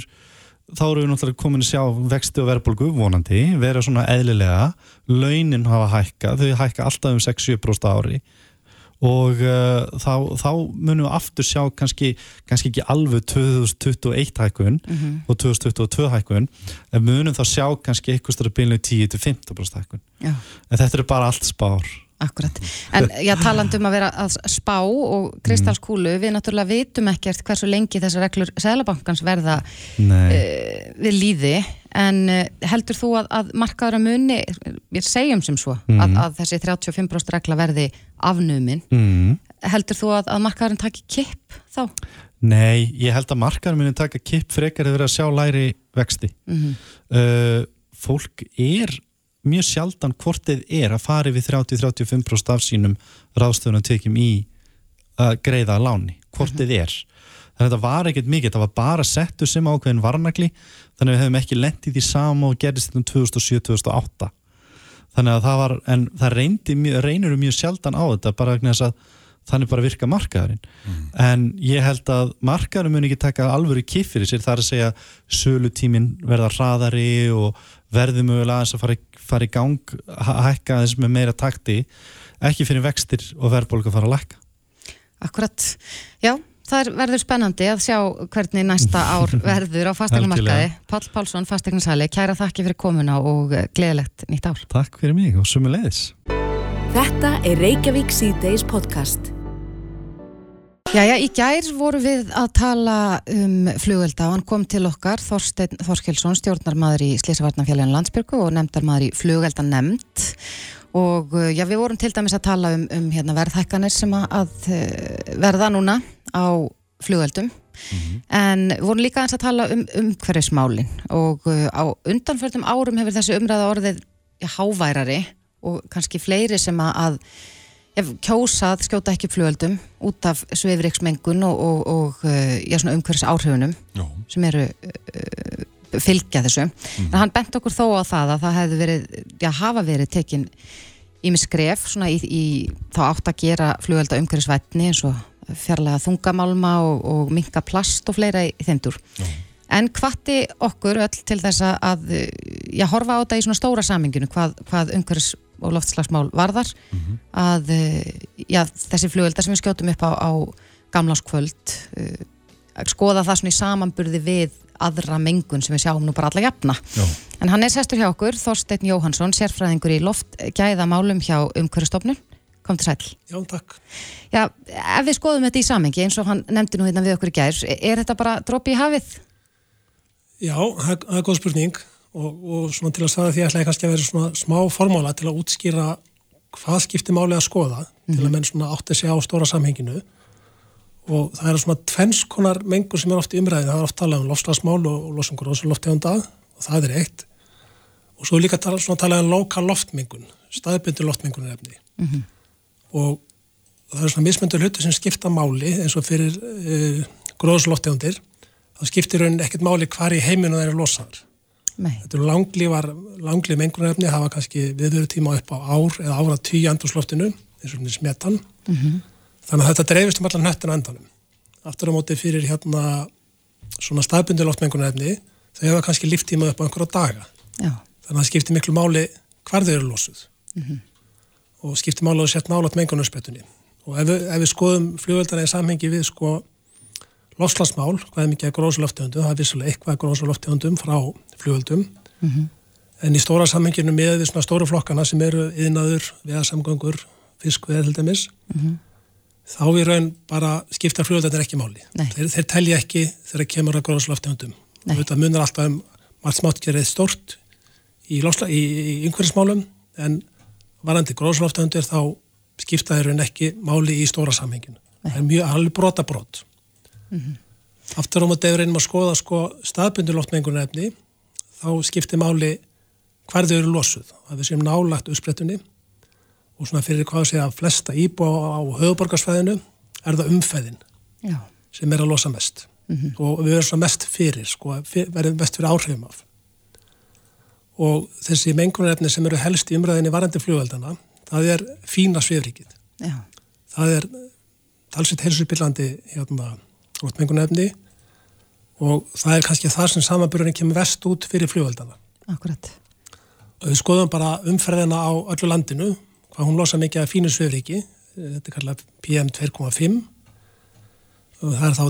þá erum við náttúrulega komin að sjá vexti og verðbólgu vonandi, vera svona eðlilega. Launin hafa hækka þau hækka alltaf um 6-7% á ári. Og uh, þá, þá munum við aftur sjá kannski, kannski ekki alveg 2021 hækkun og 2022 hækkun en munum þá sjá kannski eitthvað stærra bílinu 10-15% hækkun. En þetta eru bara allt spár akkurat. En já, talandi um að vera að spá og kristalskúlu, við náttúrulega vitum ekkert hversu lengi þessar reglur Sælabankans verða uh, við líði, en uh, heldur þú að, að markaður að muni, við segjum sem svo, að, að þessi 35% regla verði afnumin, mm. heldur þú að, að markaðurinn taki kipp þá? Nei, ég held að markaður muni taka kipp frekar að vera að sjá læri vexti uh, fólk er mjög sjaldan hvort þið er að fara við 30-35% af sínum ráðstöðunum tekjum í að greiða láni, hvort þið er. Þannig að þetta var ekkert mikið, þetta var bara settu sem ákveðin varnagli þannig að við hefum ekki lent í sama og gerist þetta um 2007-2008 þannig að það var, en það reynir mjög sjaldan á þetta bara vegna þess að þannig bara virka markaðurinn. En ég held að markaðurinn mun ekki taka alvöru kiff fyrir sér, það er að segja sölutímin verða hraðari og verði mögulega að fara, fara í gang að hækka aðeins með meira takti ekki fyrir vextir og verðbólga að fara að lækka Akkurat, já, það verður spennandi að sjá hvernig næsta ár verður á fastegnumarkaði. Pál Pálsson, fastegnarsæli, kæra þakki fyrir komuna og gleðilegt nýtt ár. Takk fyrir mig og sumi leiðis. Þetta er Reykjavík C-Days podcast. Jæja, í gær voru við að tala um flugvelda og hann kom til okkar, Þorstein Þorskelsson, stjórnarmadur í Slísavarnafjallinu Landsbyrgu og nefndarmadur í flugvelda nefnd og uh, já, við vorum til dæmis að tala um, um hérna, verðhækkanir sem að uh, verða núna á flugveldum mm -hmm. en vorum líka eins að tala um umhverfismálin. Og uh, á undanförðum árum hefur þessi umræða orðið háværari og kannski fleiri sem að ef kjósað skjóta ekki flugöldum út af sveifriksmengun og, og, og uh, já, umhverfis áhrifunum já. sem eru uh, fylgja þessu. Mm. En hann bent okkur þó á það að það hefði verið, já hafa verið tekin í mig skref svona í, í þá átt að gera flugölda umhverfisvætni eins og fjarlæga þungamálma og, og minka plast og fleira í þeimdur. En hvati okkur öll til þess að já, horfa á þetta í svona stóra saminginu hvað, hvað umhverfis og loftslagsmál varðar mm -hmm. að eh, já, þessi flugvelda sem við skjótum upp á, á gamláskvöld uh, skoða það svona í samanburði við aðra mengun sem við sjáum nú bara alla jafna. Já. En hann er sestur hjá okkur, Þorstein Jóhansson, sérfræðingur í loftgæðamálum hjá umhverjastofnun. Kom til sæl. Já, takk. Já, ef við skoðum þetta í samengi eins og hann nefndi nú hérna við okkur í gær, er þetta bara droppi í hafið? Já, það er góð spurning og, og svona til að staða því ætla ég kannski að vera svona smá formóla til að útskýra hvað skiptir máli að skoða mm -hmm. til að mhm. menn svona átti sig á stóra samhenginu og það er svona tvennskonar mengur sem er oft í umræðin, það er oft talað um lofslagsmál og losungur og loftegunda og það er eitt og svo líka tala, svona talað um lokal loftmengun staðbyndu loftmengun er efni mm -hmm. og það er svona mismöndur hluti sem skipta máli eins og fyrir uh, eh, það skiptir raunin ekkert máli hvar í heiminu það er losaður Nei. Þetta eru langlífar, langlíf mengunarefni hafa kannski viðveru tíma upp á ár eða ára tíu andurslóftinu eins og smetan. Mm -hmm. Þannig að þetta dreifist um allar nöttinu endanum. Aftur á móti fyrir hérna svona staðbundilótt mengunarefni þau hefa kannski líftíma upp á einhverja daga. Já. Þannig að það skiptir miklu máli hvar þau eru losuð. Mm -hmm. Og skiptir máli að setja nálat mengunarspetunni. Og ef, ef við skoðum fljóðveldana í samhengi við sko lofslagsmál, hvað er mikið gróðsaloftegundum, það er vissulega eitthvað gróðsaloftegundum frá fljóðöldum mm -hmm. en í stóra samhenginu með svona stóru flokkana sem eru yðnaður, veðarsamgöngur, fiskveð til dæmis, mm -hmm. þá í raun bara skiptar fljóðöldanir ekki máli. Þeir, þeir telja ekki þegar kemur að gróðsaloftegundum. Þetta munar alltaf um margt smáttgerið stort í, í, í yngverðismálum en varandi gróðsaloftegundir þá skipta þeir raun ekki máli í stóra samhenginu. Það er mjög alveg brotabrót Mm -hmm. Aftur á móti ef við reynum að skoða sko, staðbundurloftmengunar efni þá skiptir máli hvar þau eru losuð. Það er sem nálagt uppsprettunni og svona fyrir hvað sé að flesta íbú á höfuborgarsfæðinu er það umfæðin Já. sem er að losa mest mm -hmm. og við verðum svona mest fyrir, sko, verðum mest fyrir áhrifum af. Og þessi mengunarefni sem eru helst í umræðinni varandi fljóðveldana, það er fína svifrikið. Það er talsitt helsupillandi hérna loftmengunefni og það er kannski það sem samanbyrjunni kemur vest út fyrir fljóðaldana. Akkurat. Og við skoðum bara umferðina á öllu landinu, hvað hún losa mikið af fínu svifriki, þetta er kallað PM2,5 og það er þá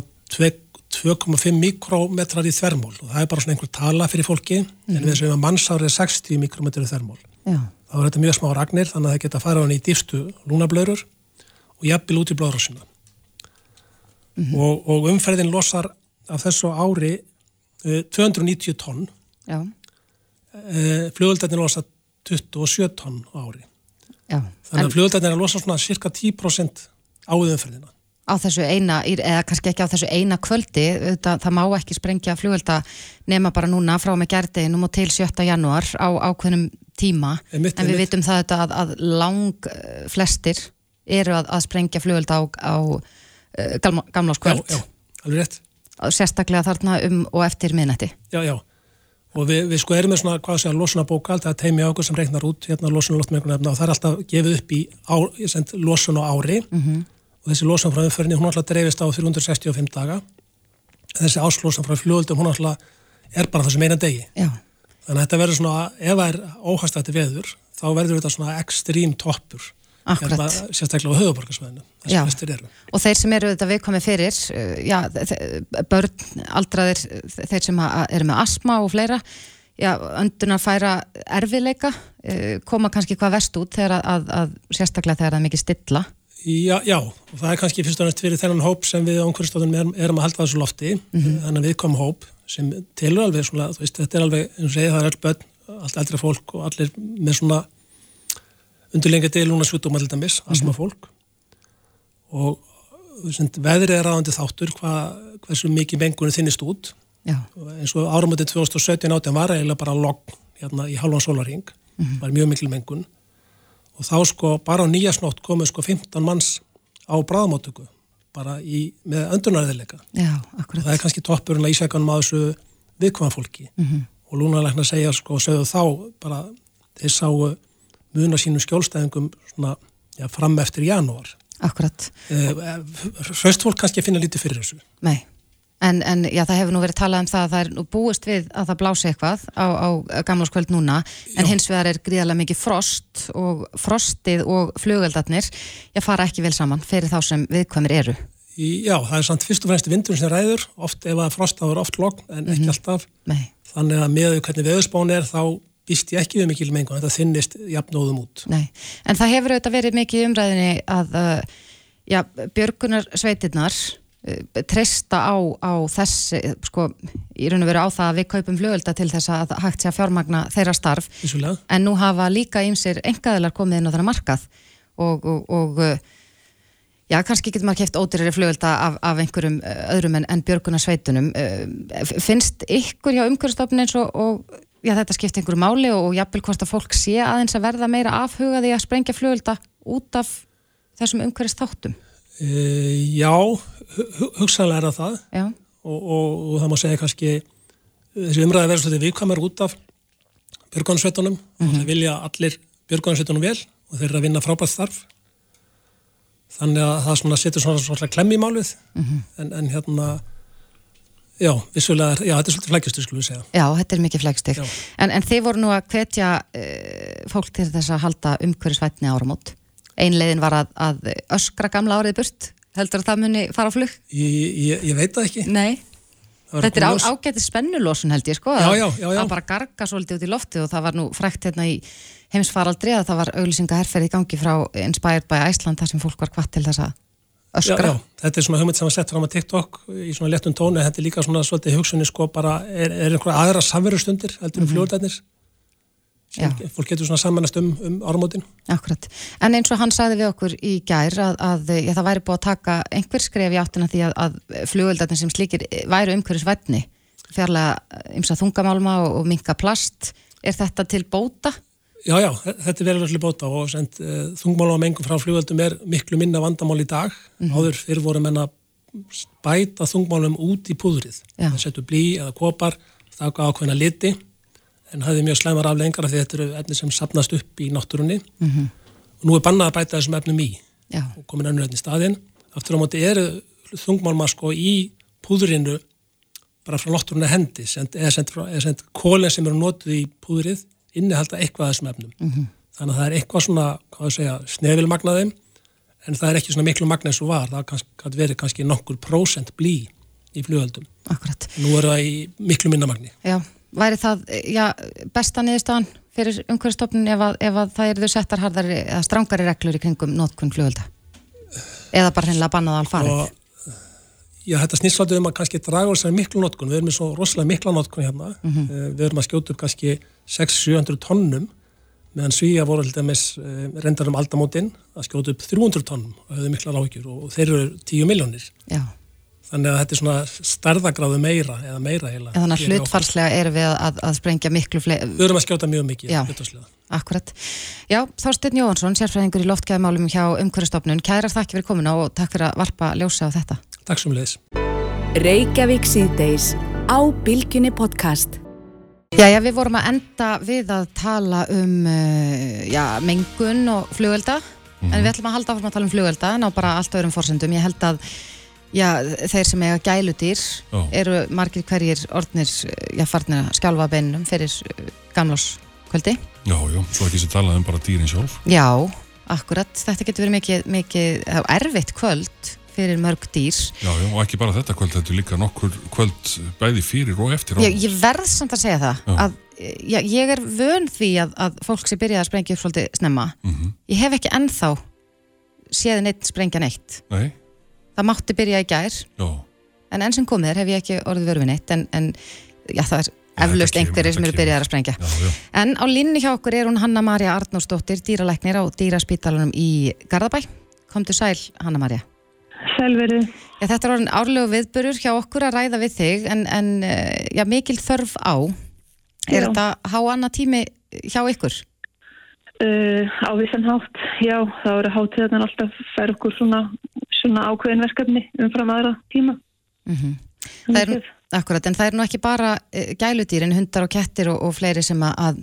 2,5 mikrometrar í þvermól og það er bara svona einhver tala fyrir fólki mm en við sem að mannsárið er 60 mikrometrar í þvermól. Já. Þá er þetta mjög smá ragnir þannig að það geta að fara á henni í dýfstu lúnablöður og jafnvel út í blóðrásina mm -hmm. og, og umferðin losar af þessu ári uh, 290 tonn uh, fljóðöldarnir losa 27 tonn á ári Já. þannig að fljóðöldarnir er að losa svona cirka 10% á umferðina á þessu eina, eða kannski ekki á þessu eina kvöldi, það, það má ekki sprengja fljóðölda nema bara núna frá með gerðinum og til 7. janúar á ákveðnum tíma, einmitt, en við vitum það að, að lang flestir eru að, að sprengja fljóðölda á, á Eh, gamla skvöld. Já, já, alveg rétt. Sérstaklega þarna um og eftir miðnætti. Já, já, og við, við sko erum með svona hvað sé að losuna bókald, það er teimi á okkur sem reiknar út hérna losuna loftmengunarefna og það er alltaf gefið upp í á, send, losun á ári. Mm -hmm. og þessi losun frá umförni, hún alltaf dreifist á 365 daga. Þessi áslosun frá fljóðldum, hún alltaf er bara þessum eina degi. Já. þannig að þetta verður svona, ef það er óhastætti veður, þá verður þetta svona ekstrím toppur. Hérna, sérstaklega á höfuborgarsvæðinu. Og þeir sem eru þetta viðkomið fyrir, já, börn, aldraðir, þeir sem eru með asma og fleira, já, önduna færa erfiðleika, uh, koma kannski hvað verst út þegar að, að, sérstaklega þegar það er mikið stilla. Já, já, og það er kannski fyrst og næst fyrir þennan hóp sem við á umhverfstofnum erum, erum að halda þessu lofti, þannig að við komum hóp sem telur alveg svona, þú veist, þetta er alveg, eins og segið, það er öll börn, allt eldra fólk og allir með svona undirlengi deilúna sjúkdóma til dæmis, asma fólk. Og veðrið er ráðandi þáttur, hva, hversu mikið mengunum þinnist út, Já, eins og áramöndið 2017 átján var eiginlega bara logg hérna í halvan sólaring, var mjög mikil mengun. Og þá sko bara á nýjasnótt komu sko 15 manns á bráðmáttöku bara í, með öndunarðilega og það er kannski toppurinn að ísækanum að þessu viðkvæma fólki. Og lúnalækna segja sko, segðu þá bara þeir sáu muna sínum skjólstæðingum svona, já, fram eftir janúar Akkurat. Hraust fólk kannski að finna lítið fyrir þessu Nei, en, en já, það hefur nú verið talað um það að það er nú búist við að það blási eitthvað á, á gamlarskvöld núna en Já. hins vegar er gríðarlega mikið frost og frostið og flugeldarnir ég fara ekki vel saman fyrir þá sem viðkvæmir eru. Já, það er samt fyrst og fremst vindur sem ræður, oft ef það frost þá er oft logn en ekki alltaf. Nei, Þannig að með hvernig veðurspán er þá býst ég ekki við mikil mengun, þetta þinnist jafnóðum út. nei. En það hefur auðvitað verið mikið umræðinni að uh, já, björgunar sveitirnar uh, treysta á, á þessi, sko, í raun og veru á það að við kaupum flugölda til þess að hægt sé að fjármagna þeirra starf Vissulega. en nú hafa líka ýmsir engaðilar komið inn á þennan markað og, og, og uh, já, kannski getur maður keft ódýrari flugölda af, af einhverjum uh, öðrum en, en björguna sveitunum finnst ykkur hjá umhverfstofn eins og, og já, þetta skipti einhverju máli og, og jafnvel hvort að fólk sé aðeins að verða meira afhugaði að sprengja flugölda út af þessum umhverfst þáttum E, já, hu- hu- hugsanlega er það það. Og, og, og það má segja kannski þessi umræði verður svolítið viðkvæmar út af björgunarsveitunum. Mm -hmm. það vilja allir björgunarsveitunum vel og þeir eru að vinna frábært starf. Þannig að það svona setur svona, svona klemm í málið. En, en hérna já, vissulega, já, þetta er svolítið flækjastur skulum við segja já, þetta er mikið Já. en, en þið voru nú að hvetja uh, fólk til þess að halda umhverfisvætni áramót einleiðin var að, að öskra gamla árið burt heldur að það muni fara á flug? ég, ég, ég veit það ekki Nei, Það þetta er á, komið ljós. ágæti spennulósun held ég sko Já, já, já, já. að bara garga svolítið út í lofti og það var nú frækt hérna í heimsfaraldri að það var auglýsinga herferð í gangi frá Inspired by Iceland þar sem fólk var kvart til þess að Já, öskra já, þetta er svona hugmynd sem var sett fram á TikTok í svona léttum tónu, þetta er líka svona svolítið hugsunni sko bara, er, er einhverja aðra samverustundir heldur um mm Já. fólk getur svona samanast um, um áramótin. Akkurat, en eins og hann sagði við okkur í gær að, að já, það væri búið að taka einhver skref í áttina því að, að flugöldarnir sem slíkir væru umhverfisvætni fjarlæga ymsa þungamálma og, og minka plast er þetta til bóta? Já, já, þe- þetta er verið allir bóta og send, uh, þungmálum mengum frá flugöldum er miklu minna vandamál í dag. Áður fyrir voru menna bæta þungmálum út í púðrið. Já. það setur blí eða kopar það gaf ákveðna liti en hafði mjög slæmar aflengar af því þetta eru efni sem sapnast upp í náttúrunni. -hmm. og nú er bannað að bæta þessum efnum í. Já, og komin önnur efni staðinn. Aftur á móti eru þungmálma sko í púðrinu bara frá náttúrunni hendi eða send, frá- eða send kólinn sem eru notuð í púðrið innihalda eitthvað af þessum efnum. -hmm. þannig að það er eitthvað svona hvað að segja, snefilmagnaðum en það er ekki svona miklu magna eins og var. Það gat verið kannski nokkur prósent blí í flugöldum akkurat nú eru það í miklu minna magni. Já, væri það já, besta niðurstaðan fyrir umhverfstofnun ef, að- ef að það eru þau settar harðari eða strángari reglur í kringum notkun flugölda eða bara hreinlega bannað alfarið já, þetta snýst svolítið um að kannski draga úr þessari miklu notkun, við erum með svo rosalega mikla notkun hérna, mm við erum að skjóta upp kannski 600-700 tonnum meðan Svíja voru alltaf með reyndar um aldamótin að skjóta upp 300 tonnum og höfðu mikla lágjur og, og þeir eru 10 miljónir Já, þannig að þetta er svona stærðagráðu meira eða meira heila en þannig að hlutfarslega erum við að, að sprengja miklu fleiri við erum að skjóta mjög mikið Já. hlutfarslega. Akkurat. Já, Þorsteinn Jóhansson, sérfræðingur í loftgæðamálum hjá umhverfstofnun. Kærar þakki fyrir komuna og takk fyrir að varpa ljósa á þetta. Takk sem leiðis Reykjavík síðdeis á Bilginni podcast. Já, já, við vorum að enda við að tala um uh, já, mengun og flugölda, en við ætlum að halda áfram að tala um flugölda en á bara allt öðrum fórsendum. Ég held að já, þeir sem eiga gæludýr Já. eru margir hverjir orðnir, já, farnir að skjálfa beinum fyrir uh, gamláskvöldi. Já, já, svo ekki sér talað um bara dýrin sjálf. Já, Akkurat, þetta getur verið mikið, mikið erfitt kvöld fyrir mörg dýr. Já, já, og ekki bara þetta kvöld, þetta er líka nokkur kvöld bæði fyrir og eftir. Ég, ég verð samt að segja það, já. að já, ég er vön því að, að fólk sem byrjaði að sprengja upp svolítið snemma, mm -hmm. ég hef ekki ennþá séð neitt sprengja neitt. Nei. Það mátti byrja í gær, já. en enn sem komið er hef ég ekki orðið verið við neitt, en, en já, það er eflaust einhverjir sem eru byrjað að sprengja. Já, já. En á línni hjá okkur er hún Hanna-Maria Arnósdóttir, dýralæknir á dýraspítalunum í Garðabæ. Komdu sæl, Hanna-Maria. Sælverið. Já, þetta er orðin árlegu viðburur hjá okkur að ræða við þig, en, en já, mikil þörf á. Er Já. þetta há annað tími hjá ykkur? Uh, á vissan hátt, já, þá eru hátíðarnar alltaf fær okkur svona, svona ákveðin verkefni umfram aðra tíma. Mm Það er, akkurat, en það er nú ekki bara uh, gæludýrin, hundar og kettir og, og fleiri sem að, að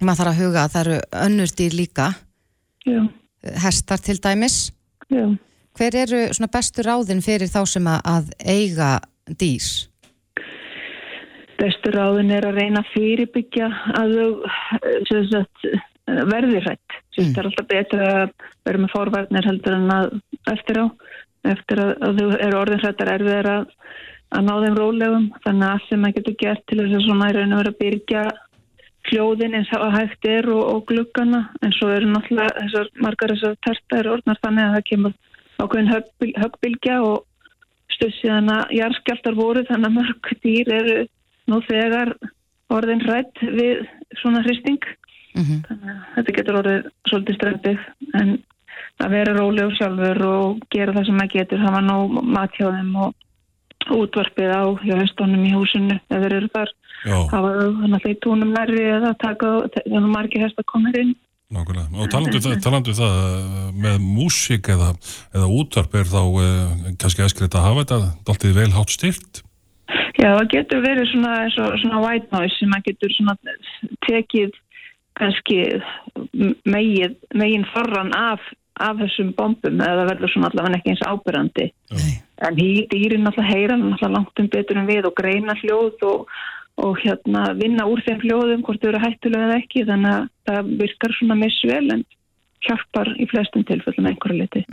maður þarf að huga að það eru önnur dýr líka, Já, hestar til dæmis. já. Hver eru svona bestu ráðin fyrir þá sem að, að eiga dýr? Bestu ráðin er að reyna að fyrirbyggja að þau eh, sem sagt, eh, verði hrætt. Mm. Það er alltaf betra að vera með forvarnir heldur en að eftir á. Eftir að, að þau eru orðin hrættar erfiðar að, að ná þeim rólegum. Þannig að allt sem maður getur gert til þess að svona er að vera að byrja hljóðin eins og hægt er og, og gluggana. En svo eru náttúrulega þessar margar þessar tertar orðnar þannig að það kemur ákveðin högbil, högbilgja og stuð síðan að jarðskjáltar voru þannig að mörg dýr eru nú þegar orðin hrætt við svona hristing. Mm Þannig að þetta getur orðið svolítið strempið en að vera rólegur sjálfur og gera það sem maður getur, hafa nóg mat hjá þeim og útvarpið á hjá hestónum í húsinu ef þeir eru þar, hafa þau að túnum nærri eða taka að margir hesta komir inn. nákvæmlega. Og talandu það, talandu það eh, með músík eða, eða útvarp er þá eh, kannski æskilegt að hafa þetta dálítið vel hátt styrt. Já, það getur verið svona, svona, svona white noise sem maður getur svona tekið kannski megin, megin forran af, af þessum bombum eða verður svona allavega ekki eins ábyrrandi. En hí- dýrin náttúrulega heyra náttúrulega langt um betur en við og greina hljóð og, og hérna vinna úr þeim hljóðum hvort þau eru hættulega eða ekki þannig að það virkar svona misvel en hjálpar í flestum tilfellum einhverju liti.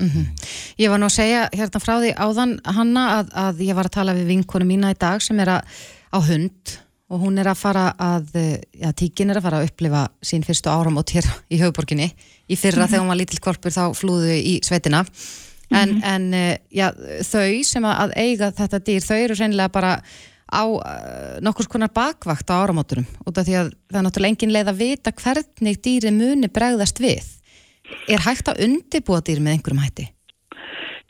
Ég var nú að segja hérna frá því áðan Hanna að, að ég var að tala við vinkonu mína í dag sem er að, á hund og hún er að fara að, já, tíkin er að fara að upplifa sín fyrstu áram og hér í höfuborginni. Í fyrra þegar hún var lítill korpur þá flúðu í sveitina. En, en eh, já, þau sem að, eiga þetta dýr, þau eru reynilega bara á uh, nokkurs konar bakvakt á áramóturum út af því að það er náttúrulega engin leið að vita hvernig dýri muni bregðast við. Er hægt að undibúa dýr með einhverjum hætti?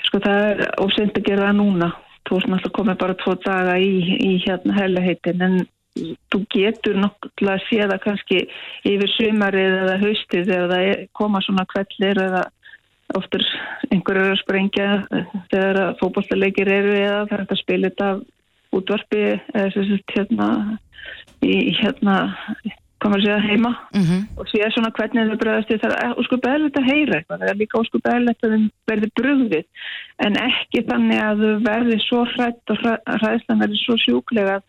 Sko það er óseint að gera það núna. Þú erst náttúrulega komið bara tvo daga í, í hérna helaheitin en þú getur nokkula að sé það kannski yfir sumarið eða haustið eða það er- koma svona kvellir eða oftur einhverju eru að sprengja þegar að fótballtaleikir eru eða það er að spila þetta útvarpi eða sagt hérna í hérna komur að segja heima. Mm og sé svona hvernig þau bregðast við það er óskup eðlilegt að heyra eitthvað það er líka óskup eðlilegt að þeim verði brugðið. En ekki þannig að þau verði svo hrætt og hræ- hræðslan verði svo sjúklega að,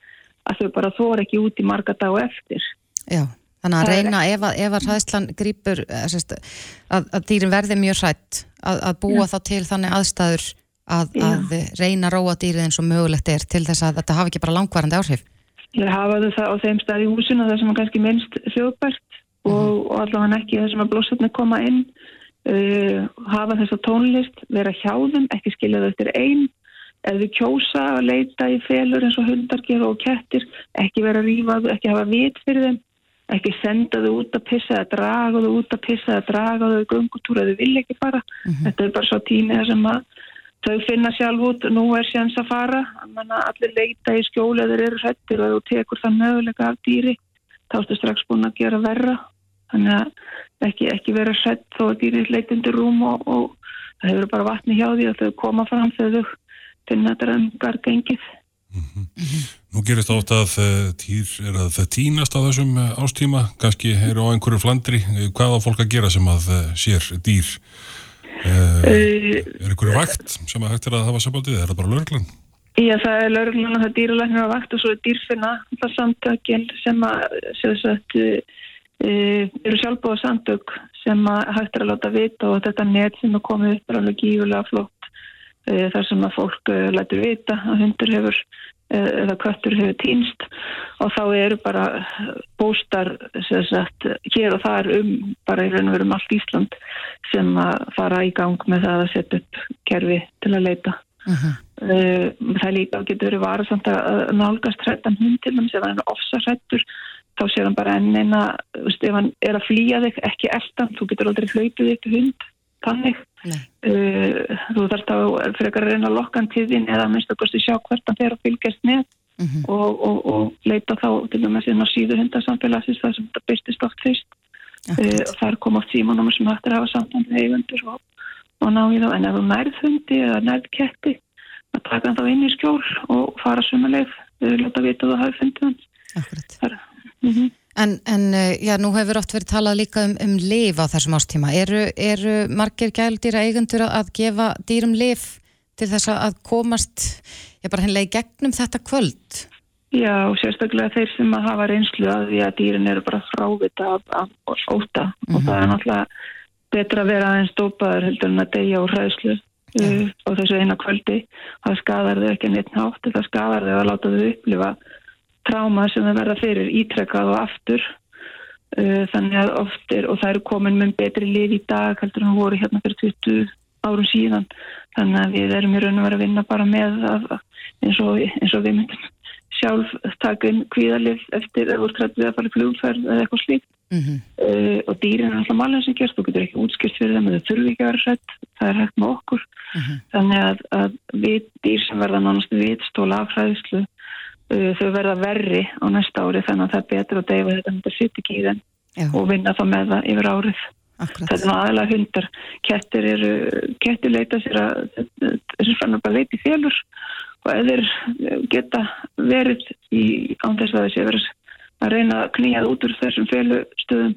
að þau bara þóra ekki út í marga dag og eftir. Já, þannig að reyna ef að, ef að hræðslan grýpur sérst, að, að dýrin verði mjög hrætt að, að búa þá til þannig aðstæður að, Já. að reyna að róa dýrið eins og mögulegt er til þess að þetta hafi ekki bara langvarandi áhrif. Ég hafa þau það á þeim stað í húsinu það sem er kannski minnst þjóðbært og, og allavega ekki það sem að blóðsatni koma inn. Uh, hafa þessa tónlist vera hjá þeim, ekki skilja þau eftir einn ef þau kjósa að leita í felur eins og hundar gera og kettir ekki vera að þau, ekki hafa vit fyrir þeim ekki senda þau út að pissa eða draga þau út að pissa eða draga þau eða þau vilja ekki fara. Þetta er bara svo tími þar sem að þau finna sjálf út, nú er sjans að fara. Menna, allir leita í skjóli eða eru hrættir og þú tekur það möguleika af dýri þá ertu strax búin að gera verra. Þannig að ekki, ekki vera hrætt þó að dýrið leit undir rúm og, og það hefur bara vatni hjá því og þau koma fram þegar þau finna þetta engar gengið. Nú gerist oft að uh, týr er að það týnast á þessum uh, ástíma, kannski eru á einhverju flandri, Eh, hvað á fólk að gera sem að sér dýr? Er einhverju vakt sem að hægt er að hafa sambandið, er það bara lögreglan? Já, það er lauruglan og það er á vakt og svo er dýrfinna það samtökin sem að sem sagt, eru sjálfbóða samtök sem að hægt er að láta vita og þetta net sem er komið upp er alveg gífulega uh, þar sem að fólk uh, lætur vita að hundur hefur uh, eða köttur hefur týnst og þá eru bara bóstar sagt, hér og þar um bara í raun og veru um allt Ísland sem að fara í gang með það að setja upp kerfi til að leita. Uh -huh. Það líka getur verið varasamt að nálgast hrættan hund til þess að hann er ofsarrættur þá sér hann bara enn eina, ef hann er að flýja þig, ekki eldan, þú getur aldrei hlaupið upp hund, þannig. Uh, þú þarfst að frekar að reyna að lokka hann til þín eða minnst að sjá hvert hann fer að fylgjast með uh mhm. -huh. og, og, og leita þá til og með síðan á síðu hundarsamfélagsins þar sem þetta byrstist oft fyrst. Uh, og þar kom oft símanúmer sem hættir að hafa samtand með eigundur og, og ná í þá. En ef þú nærð hundi eða nærð ketti, að taka hann þá inn í skjól og fara sumuleið, við viljum að vita að það hafi fundið hans. Akkurat. Mm -hmm. En, en eh, já, nú hefur oft verið talað líka um, um liv á þessum ástíma. Eru, eru margir gældýra eigundur að gefa dýrum liv til þess að komast, já bara hennilega í gegnum þetta kvöld? Já, sérstaklega þeir sem að hafa reynslu að því að dýrin eru bara frávita af, af óta mm -hmm. og það er mhm. náttúrulega betra að vera aðeins stópaður heldur en að deyja úr hræðslu uh, á þessu eina kvöldi. Það skadar þau ekki neitt nátt, það skadar þau að láta þau upplifa tráma sem það verða fyrir ítrekkað og aftur uh, þannig að oft er, og það eru komin með betri lið í dag heldur en voru hérna fyrir 20 árum síðan þannig að við erum í raun og verið að vinna bara með að, eins, og, eins og við myndum sjálf takin kvíðalið eftir að voru við að fara í flugferð eða eitthvað slíkt mm -hmm. uh, og dýrin er alltaf malin sem gerst, þú getur ekki útskilt fyrir þeim eða þurfi ekki að vera sett, það er hægt með okkur mm -hmm. þannig að, að við dýr sem verða nánast við stóla afhræðislu Uh, þau verða verri á næsta ári þannig að það er betur að deyfa þetta með sitt ekki í þenn og vinna þá með það yfir árið Akkurat. þetta er aðalega hundar kettir eru, kettir leita sér að þessu fannar bara leiti félur og eða geta verið í ándess að þessi verið að reyna að knýjað út úr þessum félustöðum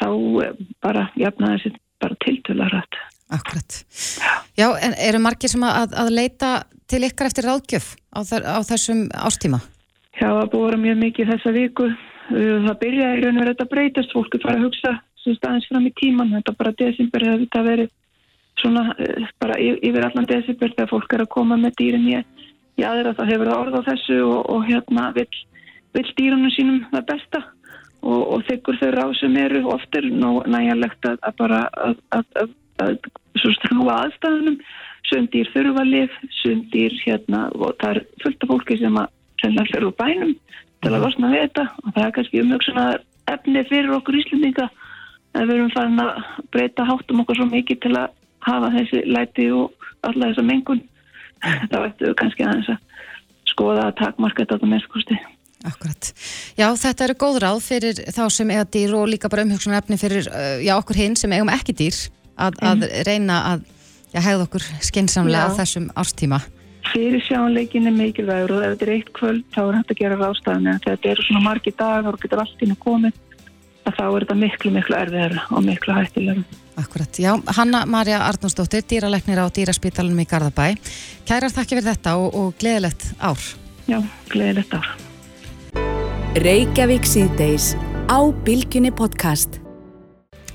þá eh, bara jafna þessi bara tiltöla rætt Akkurat. Já, en eru margir sem að, að leita til ykkar eftir ráðgjöf á, á þessum ástíma? Það búið mjög mikið þessa viku. Það byrjaði í raun og verið að breytast. Fólk er farið að hugsa staðins fram í tíman. Þetta bara desember hefur þetta verið svona eh, bara yfir allan desember þegar fólk er að koma með dýrin í, aðra. Það hefur það orð á þessu og, og hérna vill, vill dýrunum sínum það besta og, og þykkur þau ráð sem eru oftir næjanlegt að, að bara að, að, að strúa aðstæðunum. Sundýr þurfa lif, sundýr hérna og það er fullt af fólki sem að sem það fyrir úr bænum til að losna við þetta. Og það er kannski umhugsunar efni fyrir okkur íslendinga að við erum farin að breyta háttum okkur svo mikið til að hafa þessi læti og alla þessa mengun. Þá ættum við kannski aðeins að skoða að takmarka þetta á mennskosti Akkurat. Já, þetta eru góð ráð fyrir þá sem eiga dýr og líka bara umhugsunar efni fyrir já, okkur hinn sem eigum ekki dýr að, að reyna að já, hegða okkur skinsamlega þessum árstíma fyrir sjáanleikin er mikilvægur og ef þetta er eitt kvöld þá er hægt að gera ráðstafni en þegar þetta eru svona margi dagar og getur allt inn að komið þá er þetta miklu miklu erfiðar og miklu hættilegur Akkurat, já, Hanna-Maria Arnúsdóttir dýralegnir á dýraspítalunum í Garðabæ. Kærar þakki fyrir þetta og, og gleðilegt ár. Já, gleðilegt ár. Reykjavík síðdeis á Bilginni podcast.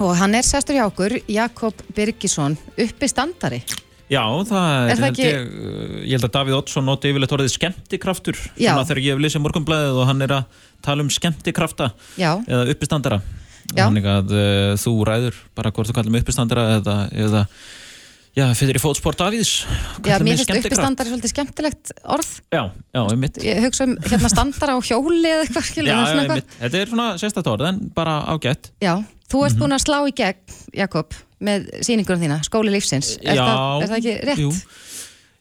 Og hann er sestur hjá okkur, Jakob Birgisson uppi standari Já, það er, ekki... ég, ég held að Davíð Oddsson noti yfirleitt orðið skemmtikraftur. Svona þegar ég hef lesið morgunblæðið og hann er að tala um skemmtikrafta Já. eða uppistandara. Þannig að uh, þú ræður bara hvort þú kallum uppistandara eða, eða já, fyrir í fótsport Davíðs. Já, mér finnst uppistandara svolítið skemmtilegt orð. Já, já, um mitt Ég hugsa um hérna standara á hjóli eða eitthvað Já, já, um mitt, þetta er svona sérstatt orð en bara ágætt. Já, þú ert mm -hmm. búin að slá í gegn, Jakob með síningunum þína, skóli lífsins. Er, Já, það, er það ekki rétt? Jú.